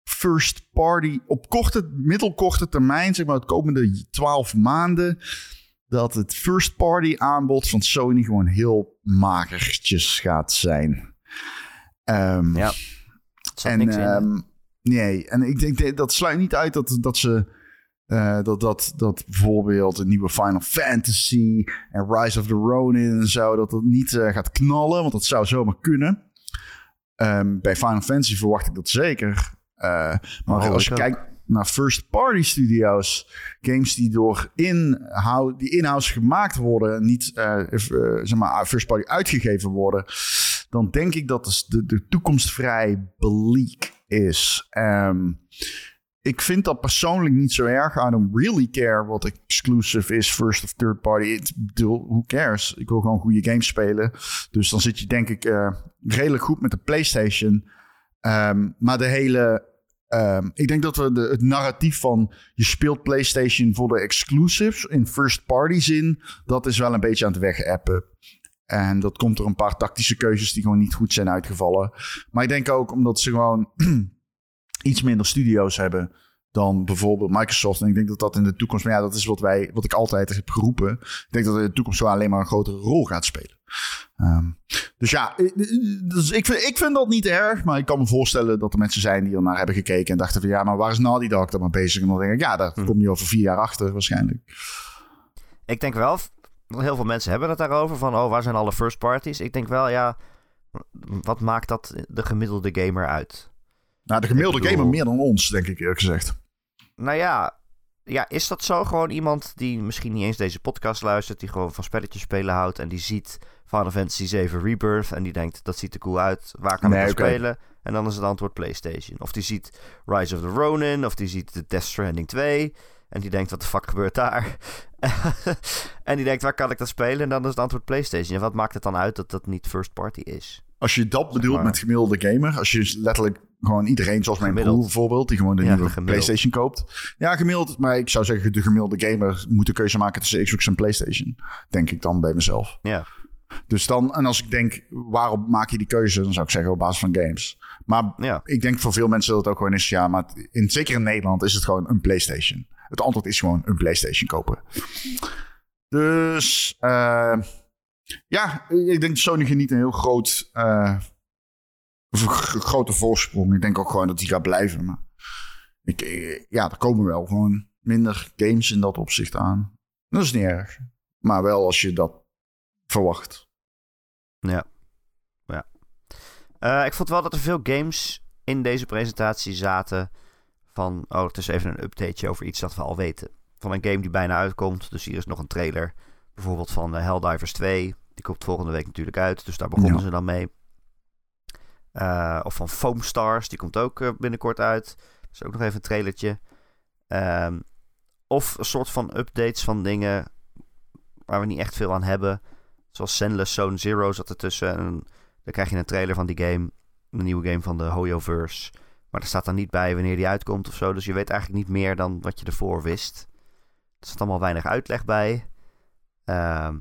first party op korte, middelkorte termijn, zeg maar het komende 12 maanden, dat het first party aanbod van Sony gewoon heel magertjes gaat zijn. Ehm, Ja. En ehm, nee, en ik denk dat sluit niet uit dat, dat ze. eh, dat, dat, dat bijvoorbeeld een nieuwe Final Fantasy en Rise of the Ronin en zo, dat dat niet eh, gaat knallen, want dat zou zomaar kunnen. Ehm, bij Final Fantasy verwacht ik dat zeker. Eh, maar Oh, als je kijkt naar first party studios, games die door inhoud, die in-house gemaakt worden, niet eh, eh, zeg maar first party uitgegeven worden, dan denk ik dat de, de, toekomst vrij bleek is. Ehm, ik vind dat persoonlijk niet zo erg. I don't really care wat exclusive is, first of third party. Ik bedoel, who cares? Ik wil gewoon goede games spelen. Dus dan zit je denk ik redelijk goed met de PlayStation. Ehm, maar de hele... ehm, ik denk dat we de, het narratief van je speelt PlayStation voor de exclusives in first party zin, dat is wel een beetje aan het wegappen. En dat komt door een paar tactische keuzes die gewoon niet goed zijn uitgevallen. Maar ik denk ook omdat ze gewoon iets minder studio's hebben dan bijvoorbeeld Microsoft. En ik denk dat dat in de toekomst, maar ja, dat is wat wij, wat ik altijd heb geroepen. Ik denk dat in de toekomst wel alleen maar een grotere rol gaat spelen. Ehm, dus ja, eh, eh, dus ik, vind, ik vind dat niet erg, maar ik kan me voorstellen dat er mensen zijn die ernaar hebben gekeken en dachten van ja, maar waar is Naughty Dog dan maar bezig? En dan denk ik, ja, daar kom je over vier jaar achter waarschijnlijk. Ik denk wel, heel veel mensen hebben het daarover. Van, oh, waar zijn alle first parties? Ik denk wel, ja, wat maakt dat de gemiddelde gamer uit? Nou, de gemiddelde bedoel- gamer meer dan ons, denk ik eerlijk gezegd. Nou ja, ja, is dat zo? Gewoon iemand die misschien niet eens deze podcast luistert, die gewoon van spelletjes spelen houdt en die ziet Final Fantasy 7 Rebirth en die denkt, dat ziet er cool uit, waar kan Nee, ik dat oké. spelen? En dan is het antwoord PlayStation. Of die ziet Rise of the Ronin, of die ziet The Death Stranding 2 en die denkt, wat de fuck gebeurt daar? en die denkt, waar kan ik dat spelen? En dan is het antwoord PlayStation. En wat maakt het dan uit dat dat niet first party is? Als je dat bedoelt maar. met gemiddelde gamer, als je letterlijk gewoon iedereen, zoals mijn Gemiddeld. broer bijvoorbeeld, die gewoon de Ja, nieuwe gemiddeld. PlayStation koopt. Ja, gemiddeld, maar ik zou zeggen, de gemiddelde gamer moet de keuze maken tussen Xbox en PlayStation. Denk ik dan bij mezelf. Ja, Dus dan, en als ik denk, waarop maak je die keuze? Dan zou ik zeggen op basis van games. Maar ja. ik denk voor veel mensen dat het ook gewoon is, ja, maar in, zeker in Nederland is het gewoon een PlayStation. Het antwoord is gewoon een PlayStation kopen. Dus eh, ja, ik denk Sony geniet een heel groot, eh, g- grote voorsprong. Ik denk ook gewoon dat die gaat blijven. Maar ik, eh, ja, er komen wel gewoon minder games in dat opzicht aan. Dat is niet erg. Maar wel als je dat verwacht. Ja. ja. Eh, ik vond wel dat er veel games in deze presentatie zaten van... Oh, het is even een updateje over iets dat we al weten. Van een game die bijna uitkomt. Dus hier is nog een trailer. Bijvoorbeeld van eh, Helldivers 2. Die komt volgende week natuurlijk uit. Dus daar begonnen Ja. ze dan mee. Eh, of van Foam Stars. Die komt ook binnenkort uit. Dat is ook nog even een trailertje. Ehm, of een soort van updates van dingen waar we niet echt veel aan hebben. Zoals Sendless Zone Zero zat ertussen. En dan krijg je een trailer van die game. Een nieuwe game van de Hoyoverse. Maar er staat dan niet bij wanneer die uitkomt of zo. Dus je weet eigenlijk niet meer dan wat je ervoor wist. Er staat allemaal weinig uitleg bij. Ehm,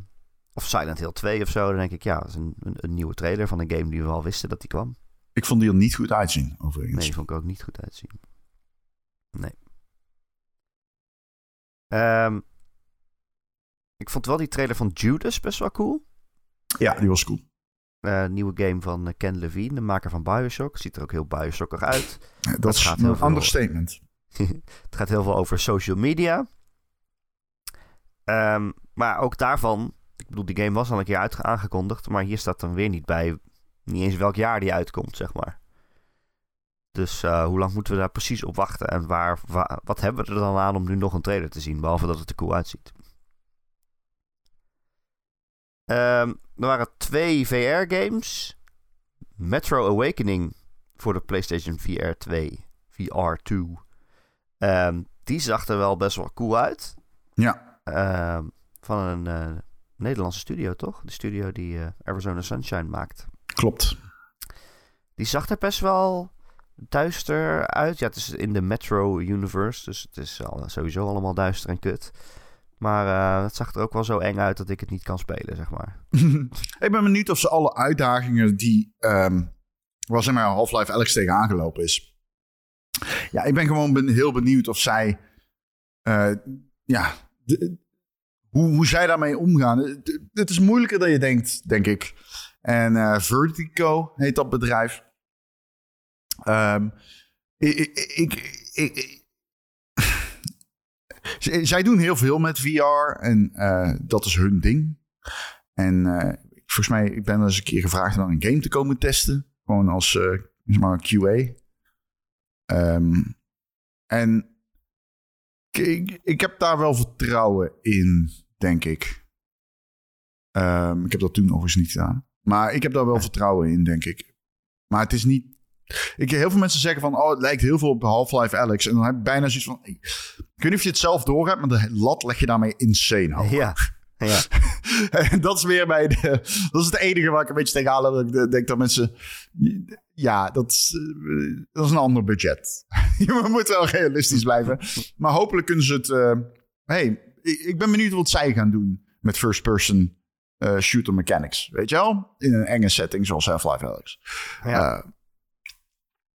of Silent Hill 2 of zo. Dan denk ik, ja, dat is een, een, een nieuwe trailer van een game die we al wisten dat die kwam. Ik vond die er niet goed uitzien, overigens. Nee, die vond ik ook niet goed uitzien. Nee. Ehm, ik vond wel die trailer van Judas best wel cool. Ja, die was cool. Eh, nieuwe game van eh, Ken Levine, de maker van Bioshock. Ziet er ook heel Bioshockig uit. Dat is gaat een veel- understatement. Het gaat heel veel over social media. Ehm, maar ook daarvan, ik bedoel, die game was al een keer aangekondigd, maar hier staat dan weer niet bij, niet eens welk jaar die uitkomt, zeg maar. Dus eh, hoe lang moeten we daar precies op wachten en waar, wa- wat hebben we er dan aan om nu nog een trailer te zien, behalve dat het er cool uitziet. Ehm, er waren twee VR-games. Metro Awakening voor de PlayStation VR 2, VR2. Ehm, die zag er wel best wel cool uit. Ja, Ehm, van een eh, Nederlandse studio, toch? De studio die eh, Arizona Sunshine maakt. klopt. Die zag er best wel duister uit. Ja, het is in de Metro Universe, dus het is al, sowieso allemaal duister en kut. Maar eh, het zag er ook wel zo eng uit dat ik het niet kan spelen, zeg maar. ik ben benieuwd of ze alle uitdagingen die... ehm waar zeg maar Half-Life Alex tegen aangelopen is... ja, ik ben gewoon ben heel benieuwd of zij... eh, ja, de- hoe, hoe zij daarmee omgaan. Het, het is moeilijker dan je denkt, denk ik. En eh, Vertigo heet dat bedrijf. Ehm, ik, ik, ik, zij doen heel veel met VR en eh, dat is hun ding. En eh, volgens mij, ik ben eens een keer gevraagd om een game te komen testen. Gewoon als eh, zeg maar QA. Ehm, en ik, heb daar wel vertrouwen in, denk ik. Ehm, ik heb dat toen overigens niet gedaan. Maar ik heb daar wel vertrouwen in, denk ik. Maar het is niet... Ik, heel veel mensen zeggen van... Oh, het lijkt heel veel op Half-Life Alex. En dan heb ik bijna zoiets van... Ik, ik weet niet of je het zelf door hebt... maar de lat leg je daarmee insane hoog. Ja. ja. En dat is weer bij de, dat is het enige waar ik een beetje loop. Dat ik denk dat mensen. Ja, dat is, eh, dat is een ander budget. We moeten wel realistisch blijven. Maar hopelijk kunnen ze het. eh, hey, ik, ben benieuwd wat zij gaan doen met first-person eh, shooter mechanics. Weet je wel? In een enge setting zoals Half-Life Alex. Ja.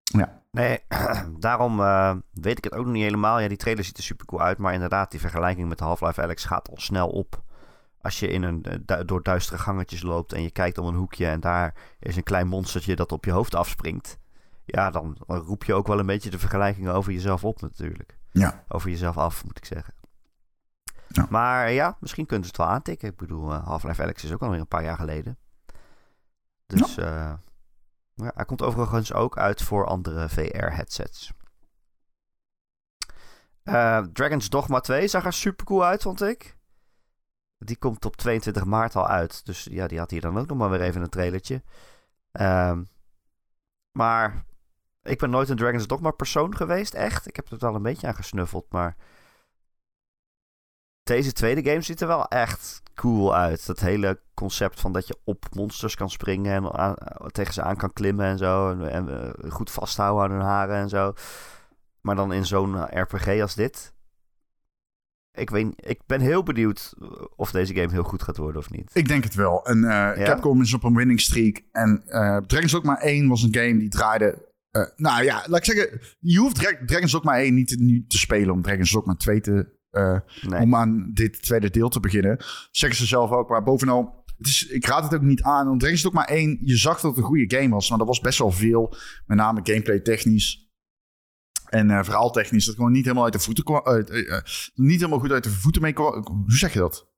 Ja. Nee, daarom eh, weet ik het ook nog niet helemaal. Ja, die trailer ziet er super cool uit. Maar inderdaad, die vergelijking met Half-Life Alex gaat al snel op. Als je in een, eh, du- door duistere gangetjes loopt en je kijkt om een hoekje en daar is een klein monstertje dat op je hoofd afspringt. Ja, dan, roep je ook wel een beetje de vergelijking over jezelf op natuurlijk. Ja. Over jezelf af, moet ik zeggen. Ja. Maar ja, misschien kunnen ze het wel aantikken. Ik bedoel, eh, Half-Life Alex is ook alweer een paar jaar geleden. Dus ja. Hij komt overigens ook uit voor andere VR-headsets. Eh, Dragon's Dogma 2 zag er super cool uit, vond ik. Die komt op 22 maart al uit. Dus ja, die had hier dan ook nog maar weer even een trailertje. Ehm, maar ik ben nooit een Dragon's Dogma persoon geweest, echt. Ik heb er wel een beetje aan gesnuffeld, maar... Deze tweede game ziet er wel echt cool uit. Dat hele concept van dat je op monsters kan springen en aan- tegen ze aan kan klimmen en zo. En, en, eh, goed vasthouden aan hun haren en zo. Maar dan in zo'n eh, RPG als dit. Ik, weet, ik ben heel benieuwd of deze game heel goed gaat worden of niet. Ik denk het wel. En eh Capcom is op een winning streak. En eh Dragon's Dogma 1 was een game die draaide... nou ja, laat ik zeggen... Je hoeft Dra- Dragon's Dogma 1 niet te, niet te spelen om Dragon's Dogma 2 te... eh, Nee. Om aan dit tweede deel te beginnen. Zeggen ze zelf ook. Maar bovenal... Het is, ik raad het ook niet aan. Want Dragon's Dogma 1... Je zag dat het een goede game was. Maar er was best wel veel. Met name gameplay technisch. En eh verhaal technisch. Dat gewoon niet helemaal uit de voeten kwam. eh, niet helemaal goed uit de voeten mee kwam. Hoe zeg je dat?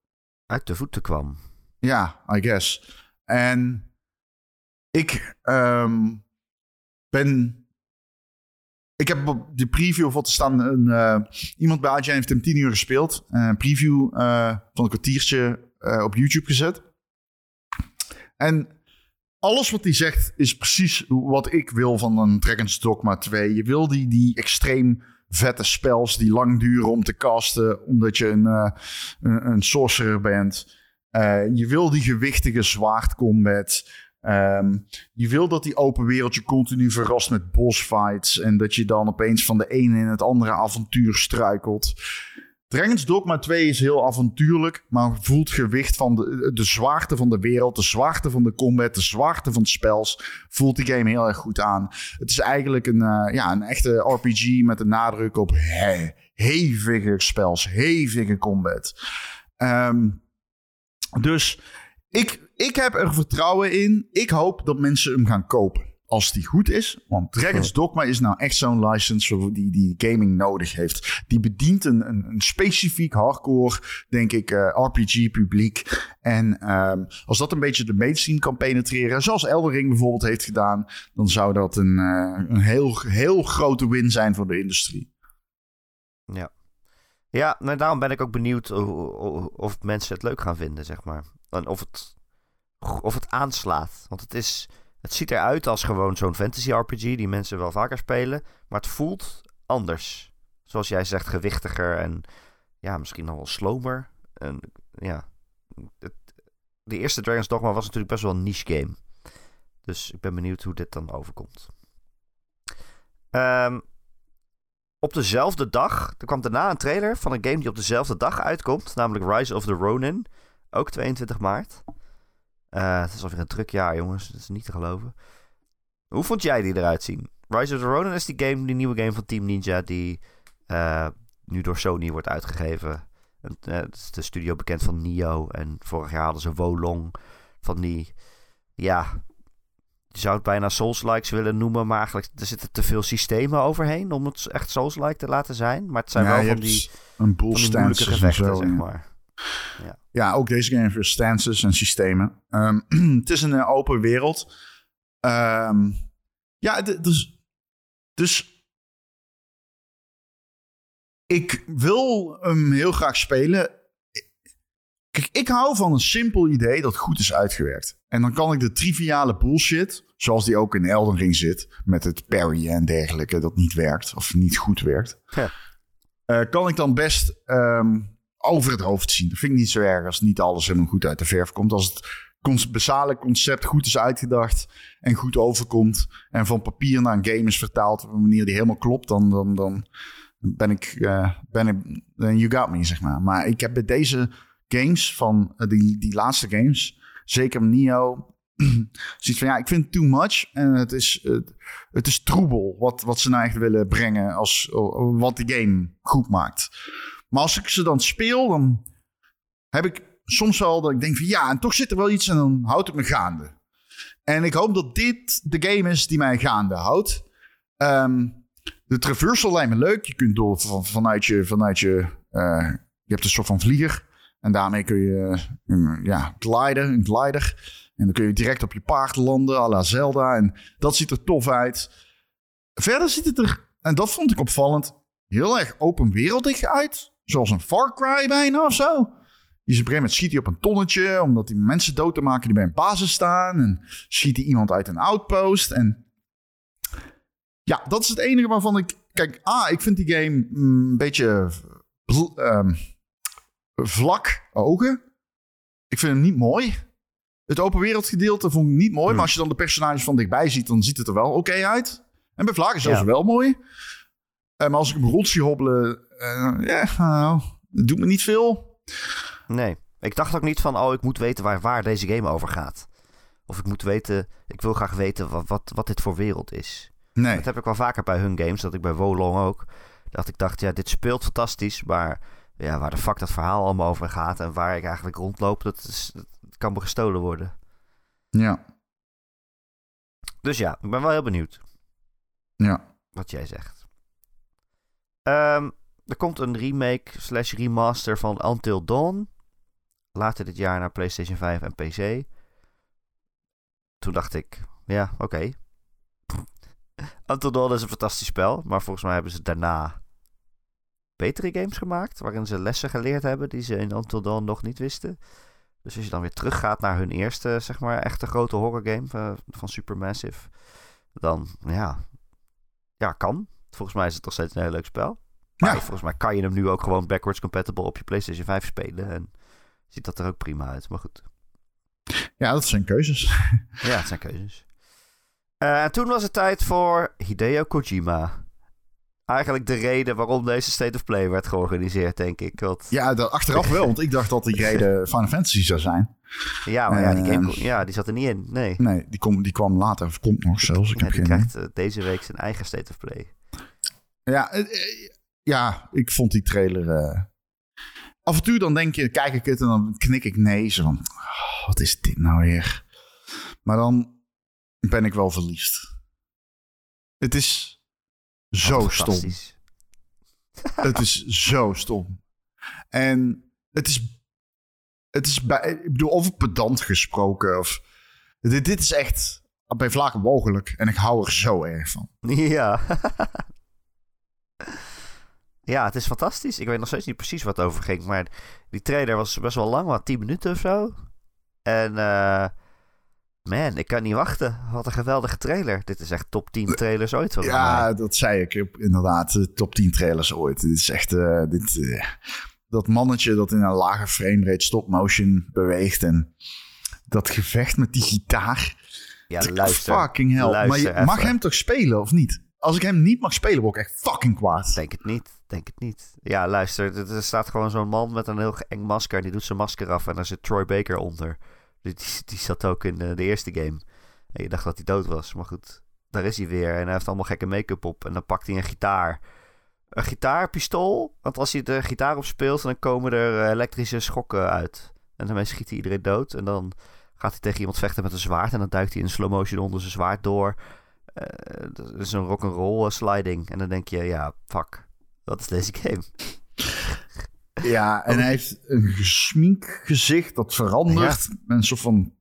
Uit de voeten kwam. Ja, I guess. En ik ehm, ben. Ik heb op de preview wat te staan. Een, eh, iemand bij IGN heeft hem 10 uur gespeeld. Eh, Een preview eh, van een kwartiertje op YouTube gezet. En alles wat hij zegt is precies wat ik wil van een Dragon's Dogma 2. Je wil die, die extreem vette spels die lang duren om te casten. Omdat je een, een, een sorcerer bent. Je wil die gewichtige zwaardcombat. Ehm je wil dat die open wereld je continu verrast met bossfights. En dat je dan opeens van de ene in het andere avontuur struikelt. Dragon's Dogma 2 is heel avontuurlijk, maar voelt gewicht van de, de zwaarte van de wereld, de zwaarte van de combat, de zwaarte van de spels. Voelt die game heel erg goed aan. Het is eigenlijk een, eh, ja, een echte RPG met een nadruk op he, hevige spels, hevige combat. Ehm, dus ik, ik heb er vertrouwen in. Ik hoop dat mensen hem gaan kopen. Als die goed is. Want Dragon's Dogma is nou echt zo'n license die, die gaming nodig heeft. Die bedient een, een, een specifiek hardcore, denk ik, eh, RPG-publiek. En ehm, als dat een beetje de mainstream kan penetreren, zoals Eldering bijvoorbeeld heeft gedaan, dan zou dat een, eh, een heel, heel grote win zijn voor de industrie. Ja. Ja, nou, daarom ben ik ook benieuwd of mensen het leuk gaan vinden, zeg maar. Of het, of het aanslaat. Want het, is, het ziet eruit als gewoon zo'n fantasy RPG die mensen wel vaker spelen. Maar het voelt anders. Zoals jij zegt, gewichtiger en ja, misschien nog wel slomer. En ja, het, de eerste Dragon's Dogma was natuurlijk best wel een niche game. Dus ik ben benieuwd hoe dit dan overkomt. Ehm op dezelfde dag, er kwam daarna een trailer van een game die op dezelfde dag uitkomt, namelijk Rise of the Ronin, ook 22 maart. Eh, het is alweer een druk jaar, jongens, dat is niet te geloven. Hoe vond jij die eruit zien? Rise of the Ronin is die game, die nieuwe game van Team Ninja, die eh, nu door Sony wordt uitgegeven. En, eh, het is de studio bekend van Nio. En vorig jaar hadden ze Wolong van die, ja, je zou het bijna Souls-likes willen noemen, maar eigenlijk er zitten te veel systemen overheen om het echt Souls-like te laten zijn. Maar het zijn Ja, wel van die, een boel van die moeilijke gevechten, zo, zeg maar. Ja, ook deze game heeft weer stances en systemen. Ehm, het is een eh, open wereld. Ehm, ja, dus, dus ik wil hem heel graag spelen. Kijk, ik hou van een simpel idee dat goed is uitgewerkt. En dan kan ik de triviale bullshit, zoals die ook in Elden Ring zit, met het parry en dergelijke, dat niet werkt of niet goed werkt, Ja. eh, kan ik dan best ehm, over het hoofd zien. Dat vind ik niet zo erg als niet alles helemaal goed uit de verf komt. Als het basale concept goed is uitgedacht en goed overkomt en van papier naar een game is vertaald op een manier die helemaal klopt, dan, dan, dan ben ik, eh, ben ik, then you got me, zeg maar. Maar ik heb bij deze games van eh, die, die laatste games, zeker Nio, zoiets van ja, ik vind too much en het is, het, het is troebel wat, wat ze nou echt willen brengen als wat de game goed maakt. Maar als ik ze dan speel, dan heb ik soms wel dat ik denk van ja, en toch zit er wel iets en dan houdt het me gaande. En ik hoop dat dit de game is die mij gaande houdt. Ehm, de traversal lijkt me leuk. Je kunt door van, vanuit je, vanuit je, eh, je hebt een soort van vlieger. En daarmee kun je een, ja, gliden, een glider. En dan kun je direct op je paard landen, à la Zelda. En dat ziet er tof uit. Verder ziet het er, en dat vond ik opvallend, heel erg open wereldig uit. Zoals een Far Cry bijna of zo. Je ziet op een gegeven moment schiet hij op een tonnetje, omdat hij mensen dood te maken die bij een basis staan. En schiet hij iemand uit een outpost. En ja, dat is het enige waarvan ik... Kijk, ah, ik vind die game een beetje ehm, vlak ogen. Ik vind hem niet mooi. Het open wereldgedeelte vond ik niet mooi. Hmm. Maar als je dan de personages van dichtbij ziet, dan ziet het er wel oké uit. En bij vlak is Ja. wel mooi. Maar als ik hem rond zie hobbelen, eh, ja, nou, dat doet me niet veel. Nee. Ik dacht ook niet van, oh, ik moet weten waar, waar deze game over gaat. Of ik moet weten, ik wil graag weten wat, wat, wat dit voor wereld is. Nee. Dat heb ik wel vaker bij hun games, dat ik bij Wolong ook. Dat ik dacht, ja, dit speelt fantastisch, maar ja, waar de fuck dat verhaal allemaal over gaat en waar ik eigenlijk rondloop, dat, is, dat kan me gestolen worden. Ja, Dus ja, ik ben wel heel benieuwd ja. wat jij zegt. Ehm, er komt een remake slash remaster van Until Dawn. Later dit jaar naar PlayStation 5 en PC. Toen dacht ik, ja, oké. Until Dawn is een fantastisch spel, maar volgens mij hebben ze daarna betere games gemaakt, waarin ze lessen geleerd hebben die ze in Until Dawn nog niet wisten. Dus als je dan weer teruggaat naar hun eerste, zeg maar, echte grote horror game van Supermassive, dan ja, ja, kan. Volgens mij is het nog steeds een heel leuk spel. Maar Ja. volgens mij kan je hem nu ook gewoon backwards compatible op je PlayStation 5 spelen. En ziet dat er ook prima uit. Maar goed, ja, dat zijn keuzes. ja, het zijn keuzes. Eh, en toen was het tijd voor Hideo Kojima. Eigenlijk de reden waarom deze State of Play werd georganiseerd, denk ik. Want, Ja, dat, achteraf wel, want ik dacht dat die reden Final Fantasy zou zijn. ja, maar ja, die, game, Ehm. ja, die zat er niet in. Nee. Nee, die, kom, die kwam later, of komt nog zelfs. Ik heb die geen krijgt eh, deze week zijn eigen State of Play. Ja, eh, eh, ja, ik vond die trailer... eh, Af en toe dan denk je, kijk ik het en dan knik ik nee. Zo van, oh, wat is dit nou weer? Maar dan ben ik wel verliefd. Het is zo stom. Het is zo stom. En het is, het is bij, ik bedoel, over pedant gesproken. Of, dit, dit is echt bij vlagen mogelijk. En ik hou er zo erg van. Ja. Ja, het is fantastisch. Ik weet nog steeds niet precies wat het over ging. Maar die trailer was best wel lang, wat 10 minuten of zo. En eh, man, ik kan niet wachten. Wat een geweldige trailer. Dit is echt top 10 trailers ooit van Ja, mij. dat zei ik inderdaad. De top 10 trailers ooit. Dit is echt. eh, dit, eh, dat mannetje dat in een lage framerate stop motion beweegt. En dat gevecht met die gitaar. Ja, luister. fucking hell. maar je mag hem toch spelen of niet? Als ik hem niet mag spelen, word ik echt fucking kwaad. Denk het niet. Denk het niet. Ja, luister. Er staat gewoon zo'n man met een heel eng masker. En die doet zijn masker af. En daar zit Troy Baker onder. Die, die, zat ook in eh, de eerste game. En je dacht dat hij dood was. Maar goed. daar is hij weer. En hij heeft allemaal gekke make-up op. En dan pakt hij een gitaar. Een gitaarpistool. Want als hij de gitaar op speelt, dan komen er eh, elektrische schokken uit. En daarmee schiet hij iedereen dood. En dan gaat hij tegen iemand vechten met een zwaard. En dan duikt hij in slow motion onder zijn zwaard door. Uh, dat is een rock'n'roll sliding. En dan denk je, ja, fuck. Dat is deze game. Ja, en hij heeft een gesmink gezicht dat verandert. Ja. Een soort van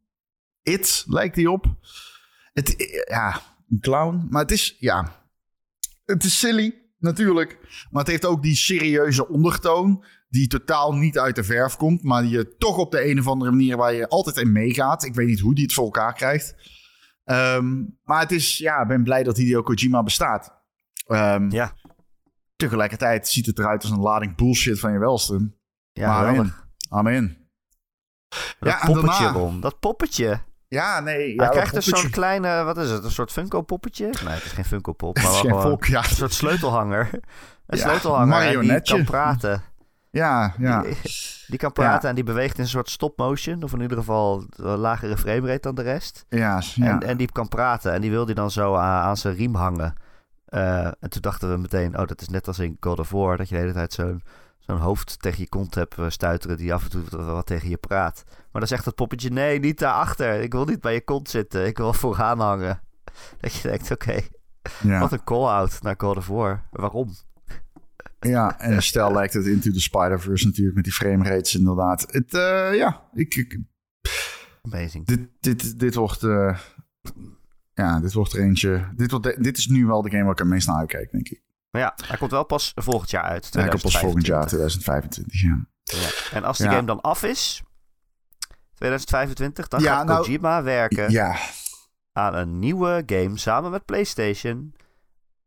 it lijkt hij op. Het, ja, een clown. Maar het is, ja, het is silly, natuurlijk. Maar het heeft ook die serieuze ondertoon. Die totaal niet uit de verf komt. Maar je toch op de een of andere manier waar je altijd in meegaat. Ik weet niet hoe die het voor elkaar krijgt. Um, maar het is, ja, ik ben blij dat Hideo Kojima bestaat. Um, ja. Tegelijkertijd ziet het eruit als een lading bullshit van je welste. Ja, maar amen. Amen. Dat Ja, poppetje, daarna- Ron. Dat poppetje. Ja, nee. Ja, Hij krijgt dus zo'n kleine, wat is het, een soort Funko poppetje? Nee, het is geen Funko pop, maar wel volk, ja. een soort sleutelhanger. Een Ja, sleutelhanger die kan praten. Ja, ja. Die, die kan praten en die beweegt in een soort stop motion. Of in ieder geval een lagere framerate dan de rest. Ja, ja. En, en die kan praten. En die wil die dan zo aan, aan zijn riem hangen. Eh, en toen dachten we meteen, oh, dat is net als in God of War. Dat je de hele tijd zo'n zo'n hoofd tegen je kont hebt eh, stuiteren die af en toe wat tegen je praat. Maar dan zegt dat poppetje, nee, niet daarachter. Ik wil niet bij je kont zitten. Ik wil vooraan hangen. Dat je denkt, oké, ja. wat een call-out naar God of War. Waarom? ja, en stel lijkt het Into the Spider-Verse natuurlijk met die frame rates inderdaad. Het, eh, ja, ik, ik, Amazing. dit, dit, dit wordt... ja, dit wordt er eentje... Dit, wordt de- dit is nu wel de game waar ik het meest naar uitkijk, denk ik. Maar ja, hij komt wel pas volgend jaar uit. Ja, ik op pas volgend jaar, 2025. 2025, ja. Ja. En als die Ja. game dan af is, 2025, dan gaat nou, Kojima werken Ja, aan een nieuwe game samen met PlayStation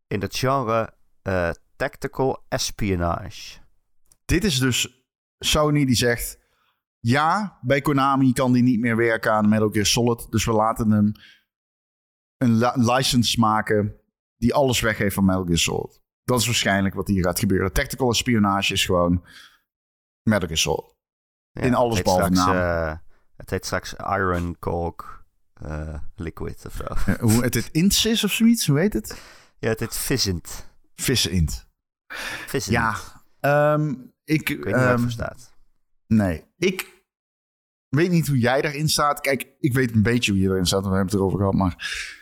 in het genre eh, Tactical Espionage. dit is dus Sony die zegt... Ja, bij Konami kan die niet meer werken aan Metal Gear Solid. Dus we laten hem een li- license maken die alles weggeeft van Metal Gear Solid. Dat is waarschijnlijk wat hier gaat gebeuren. Tactical espionage is gewoon Metal Gear Solid. Ja, In alles heet behalve naam. eh, het heet straks Iron Coke eh, Liquid of zo. Hoe het het Ints is of zoiets, hoe heet het? Ja, het heet Vissend. Vissen. Ja, ehm, ik... Ik weet niet waar het ehm, voor staat. Nee, ik weet niet hoe jij daarin staat. Kijk, ik weet een beetje hoe je erin staat, want we hebben het erover gehad, maar...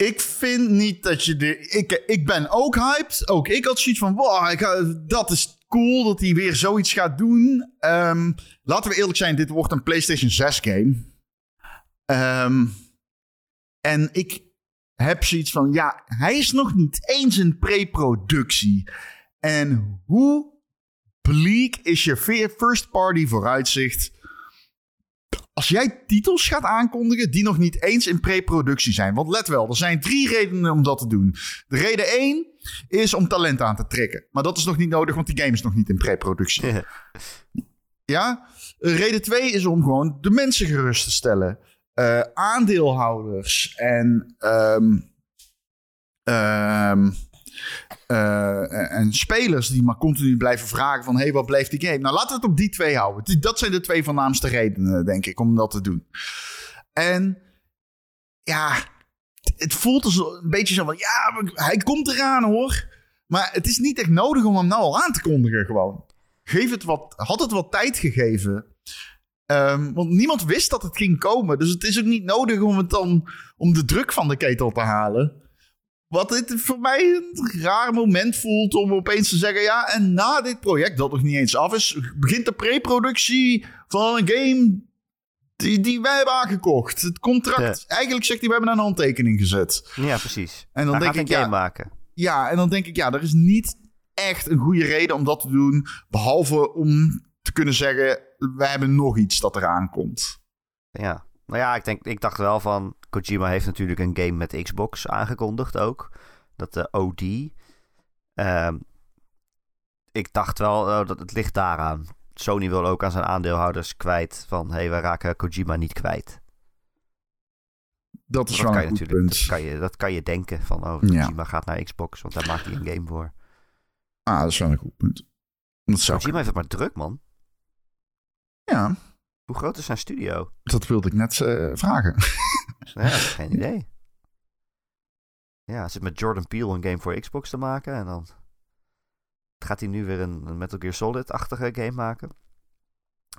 Ik vind niet dat je de... Ik, ik ben ook hyped. Ook ik had zoiets van, wow, ik dat is cool dat hij weer zoiets gaat doen. Ehm, laten we eerlijk zijn, dit wordt een PlayStation 6 game. Ehm, en ik heb zoiets van, ja, hij is nog niet eens in pre-productie. En hoe bleak is je ve- first party vooruitzicht. Als jij titels gaat aankondigen die nog niet eens in pre-productie zijn. Want let wel, er zijn drie redenen om dat te doen. De reden één is om talent aan te trekken. Maar dat is nog niet nodig, want die game is nog niet in pre-productie. Ja? Eh, Reden twee is om gewoon de mensen gerust te stellen. Eh, aandeelhouders en, ehm, eh, en spelers die maar continu blijven vragen van... hé, hey, wat blijft die game? Nou, laten we het op die twee houden. Dat zijn de twee voornaamste redenen, denk ik, om dat te doen. En ja, het voelt als een beetje zo van... ja, hij komt eraan, hoor. Maar het is niet echt nodig om hem nou al aan te kondigen, gewoon. Geef het wat, had het wat tijd gegeven. Ehm, want niemand wist dat het ging komen. Dus het is ook niet nodig om het dan om de druk van de ketel te halen. Wat dit voor mij een raar moment voelt om opeens te zeggen: ja, en na dit project, dat nog niet eens af is, begint de pre-productie van een game die, die wij hebben aangekocht. Het contract. Eigenlijk zegt hij: we hebben een handtekening gezet. Ja, precies. En dan denk ik: ja, maken. ja, en dan denk ik: ja, er is niet echt een goede reden om dat te doen. Behalve om te kunnen zeggen: we hebben nog iets dat eraan komt. Ja. Nou ja, ik, denk, ik dacht wel van... Kojima heeft natuurlijk een game met Xbox aangekondigd ook. Dat de OD. Ehm, ik dacht wel, oh, dat het ligt daaraan. Sony wil ook aan zijn aandeelhouders kwijt van... hé, hey, wij raken Kojima niet kwijt. Dat is dat wel kan een je goed natuurlijk punt. dat kan je, dat kan je denken van... oh, Ja. Kojima gaat naar Xbox, want daar maakt hij een game voor. Ah, dat is wel een goed punt. Dat zou Kojima heeft het maar druk, man. Ja, Hoe groot is zijn studio? dat wilde ik net eh, vragen. Ja, geen idee. Ja, hij zit met Jordan Peele een game voor Xbox te maken. En dan gaat hij nu weer een, een Metal Gear Solid-achtige game maken.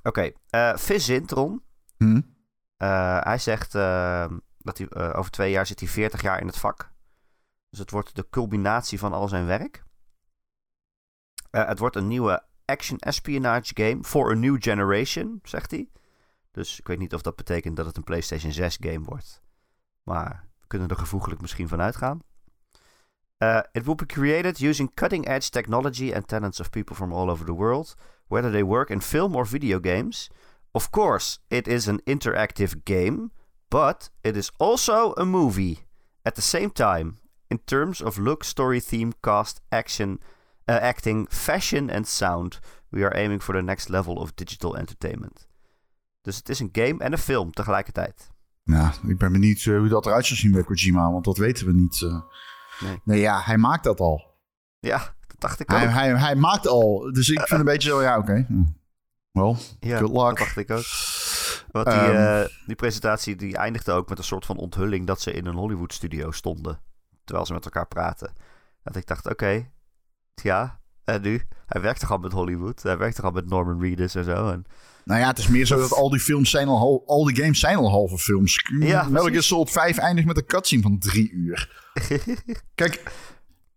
Oké, okay, Tron. Hm? hij zegt dat hij over twee jaar zit hij 40 jaar in het vak. Dus het wordt de culminatie van al zijn werk. het wordt een nieuwe action espionage game for a new generation, zegt hij. Dus ik weet niet of dat betekent dat het een PlayStation 6 game wordt. Maar we kunnen er gevoeglijk misschien van uitgaan. Uh, it will be created using cutting edge technology and talents of people from all over the world, whether they work in film or video games. Of course, it is an interactive game, but it is also a movie at the same time in terms of look, story, theme, cast, action, uh, acting, fashion and sound. We are aiming for the next level of digital entertainment. Dus het is een game en een film tegelijkertijd. Ja, ik ben benieuwd uh, hoe dat eruit zal zien bij Kojima, want dat weten we niet. Uh. Nee. nee, ja, hij maakt dat al. Ja, dat dacht ik ook. Hij, hij, hij maakt al, dus ik vind een beetje zo, ja, oké. Okay. Hm. Wel, ja, good luck. dat dacht ik ook. Want die, um, uh, die presentatie die eindigde ook met een soort van onthulling dat ze in een Hollywood studio stonden. Terwijl ze met elkaar praten. Dat ik dacht, oké, okay, ja, en nu? Hij werkt toch al met Hollywood? Hij werkt toch al met Norman Reedus en zo? En nou ja, het is meer zo dat al die films zijn al, al die games zijn al halve films. Ja, Metal Gear Solid 5 eindigt met een cutscene van drie uur. Kijk,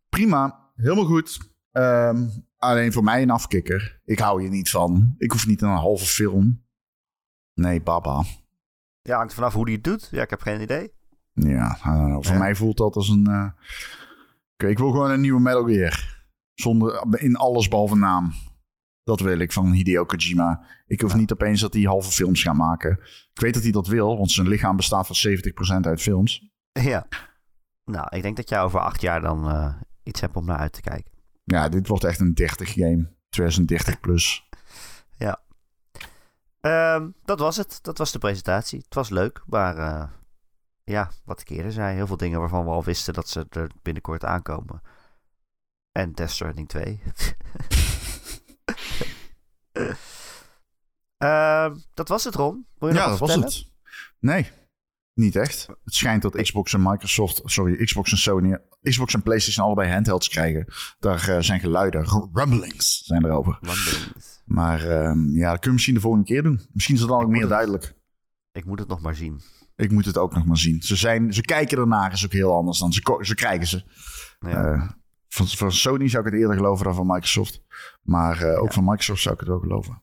prima, helemaal goed. Um, alleen voor mij een afkikker. Ik hou je niet van. Ik hoef niet een halve film. Nee, baba. Ja, hangt vanaf hoe die het doet. Ja, ik heb geen idee. Ja, uh, voor mij voelt dat als een... Uh... Okay, ik wil gewoon een nieuwe Metal Gear. Zonder, in alles behalve naam. Dat wil ik van Hideo Kojima. Ik hoef niet opeens dat hij halve films gaat maken. Ik weet dat hij dat wil, want zijn lichaam bestaat van 70% uit films. Ja. Nou, ik denk dat jij over acht jaar dan uh, iets hebt om naar uit te kijken. Ja, dit wordt echt een 30 game. 2030 plus. ja. Um, dat was het. Dat was de presentatie. Het was leuk, maar uh, ja, wat ik eerder zei. Heel veel dingen waarvan we al wisten dat ze er binnenkort aankomen. En Death Stranding 2. Uh, dat was het, Ron. Wil je ja, nog dat was het. Nee, niet echt. Het schijnt dat Xbox en Microsoft, sorry, Xbox en Sony, Xbox en PlayStation allebei handhelds krijgen. Daar uh, zijn geluiden, rumblings zijn erover. Rumblings. Maar uh, ja, dat kun je misschien de volgende keer doen. Misschien is het dan ook meer duidelijk. Ik moet het nog maar zien. Ik moet het ook nog maar zien. Ze, zijn, ze kijken ernaar is ook heel anders dan ze, ze krijgen ze. Ja. Uh, van, van Sony zou ik het eerder geloven dan van Microsoft. Maar uh, ook van Microsoft zou ik het wel geloven.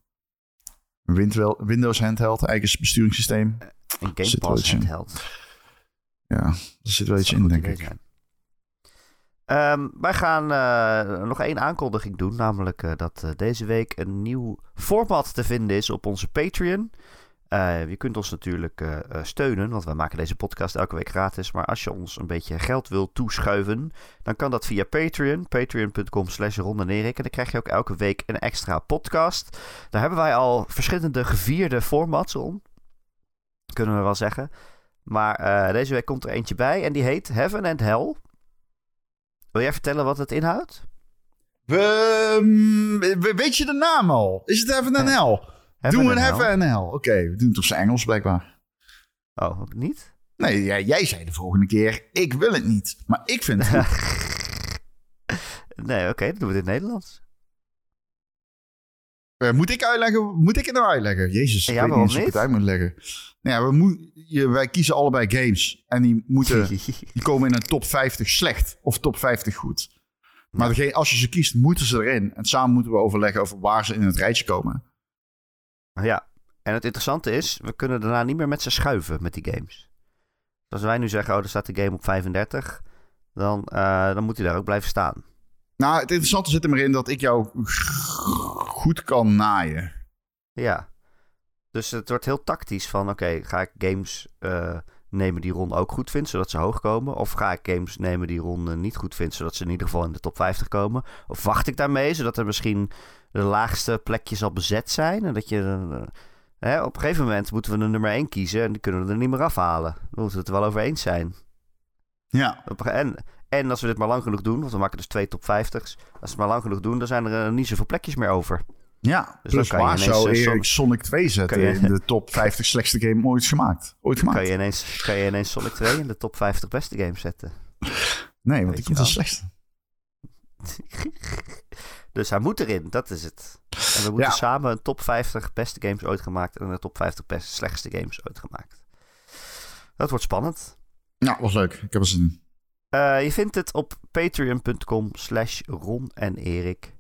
Windows handheld, eigen besturingssysteem. Een Game Pass handheld. Ja, er zit wel iets in, denk ik. Um, wij gaan uh, nog één aankondiging doen, namelijk uh, dat uh, deze week een nieuw format te vinden is op onze Patreon. Uh, je kunt ons natuurlijk uh, steunen, want wij maken deze podcast elke week gratis. Maar als je ons een beetje geld wilt toeschuiven, dan kan dat via Patreon. Patreon.com slash En dan krijg je ook elke week een extra podcast. Daar hebben wij al verschillende gevierde formats om. Kunnen we wel zeggen. Maar uh, deze week komt er eentje bij en die heet Heaven and Hell. Wil jij vertellen wat het inhoudt? We, weet je de naam al? Is het Heaven and Hell? Doen we een heaven. Oké, we doen het op zijn Engels blijkbaar. Oh, niet? Nee, jij, jij zei de volgende keer, ik wil het niet. Maar ik vind het nee, oké, dan doen we het in het Nederlands. Uh, moet ik uitleggen? Moet ik het nou uitleggen? Jezus, ja, ik weet niet ik het uit moet leggen. Nou ja, we moet, je, wij kiezen allebei games. En die, moeten, die komen in een top 50 slecht of top 50 goed. Maar degene, als je ze kiest, moeten ze erin. En samen moeten we overleggen over waar ze in het rijtje komen. Ja, en het interessante is, we kunnen daarna niet meer met ze schuiven met die games. Dus als wij nu zeggen, oh, er staat de game op 35, dan, uh, dan moet hij daar ook blijven staan. Nou, het interessante zit er maar in dat ik jou goed kan naaien. Ja. Dus het wordt heel tactisch van, oké, ga ik games uh, nemen die Ron ook goed vindt, zodat ze hoog komen? Of ga ik games nemen die Ron uh, niet goed vindt, zodat ze in ieder geval in de top 50 komen? Of wacht ik daarmee, zodat er misschien de laagste plekjes al bezet zijn. En dat je. Uh, hè, op een gegeven moment moeten we de nummer 1 kiezen en die kunnen we er niet meer afhalen. Dan moeten we het er wel over eens zijn. Ja. En, en als we dit maar lang genoeg doen, want we maken dus twee top 50's. Als we het maar lang genoeg doen, dan zijn er uh, niet zoveel plekjes meer over. Ja, dus plus waar zou uh, Sonic 2 zetten je, in de top 50 slechtste game ooit gemaakt. Ooit gemaakt. Kan je, ineens, kan je ineens Sonic 2 in de top 50 beste games zetten? Nee, want Weet ik je vond het wel. slecht. Dus hij moet erin, dat is het. En we moeten Ja. samen een top 50 beste games ooit gemaakt en een top 50 best slechtste games ooit gemaakt. Dat wordt spannend. Nou, was leuk. Ik heb er zin in. Eh, je vindt het op patreon.com slash Ron en Erik.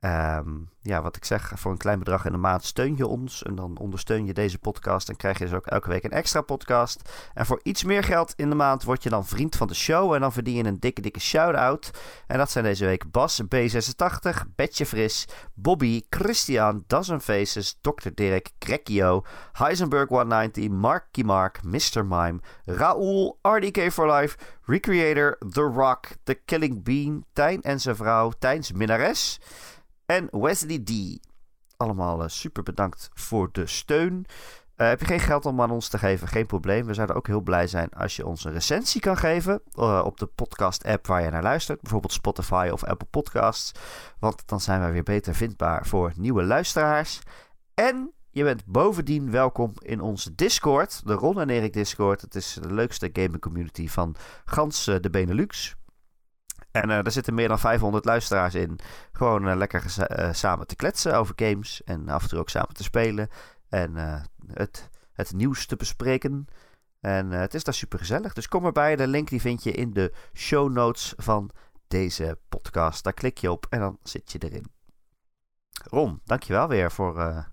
Ehm, ja, wat ik zeg, voor een klein bedrag in de maand steun je ons. En dan ondersteun je deze podcast. En krijg je dus ook elke week een extra podcast. En voor iets meer geld in de maand word je dan vriend van de show. En dan verdien je een dikke, dikke shout-out. En dat zijn deze week Bas B86, Betje Fris, Bobby, Christian, Dozen Faces, Dr. Dirk, Crackio, Heisenberg 190, Marky Mark, Mr. Mime, Raoul, RDK for Life, Recreator, The Rock, The Killing Bean, Tijn en zijn vrouw, Tijns Minares en Wesley D. Allemaal eh, super bedankt voor de steun. Eh, heb je geen geld om aan ons te geven? Geen probleem. We zouden ook heel blij zijn als je ons een recensie kan geven eh, op de podcast-app waar je naar luistert. Bijvoorbeeld Spotify of Apple Podcasts. Want dan zijn wij weer beter vindbaar voor nieuwe luisteraars. En je bent bovendien welkom in onze Discord, de Ron en Erik Discord. Het is de leukste gaming community van gans de Benelux. En eh, er zitten meer dan 500 luisteraars in. Gewoon eh, lekker eh, samen te kletsen over games. En af en toe ook samen te spelen. En het, het nieuws te bespreken. En het is daar super gezellig. Dus kom erbij. De link die vind je in de show notes van deze podcast. Daar klik je op en dan zit je erin. Ron, dankjewel weer voor eh,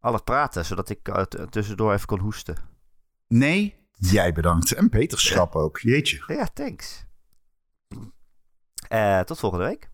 al het praten. Zodat ik tussendoor even kon hoesten. Nee, jij bedankt. En Peter Schrap ook. Jeetje. Ja, thanks. Eh, tot volgende week.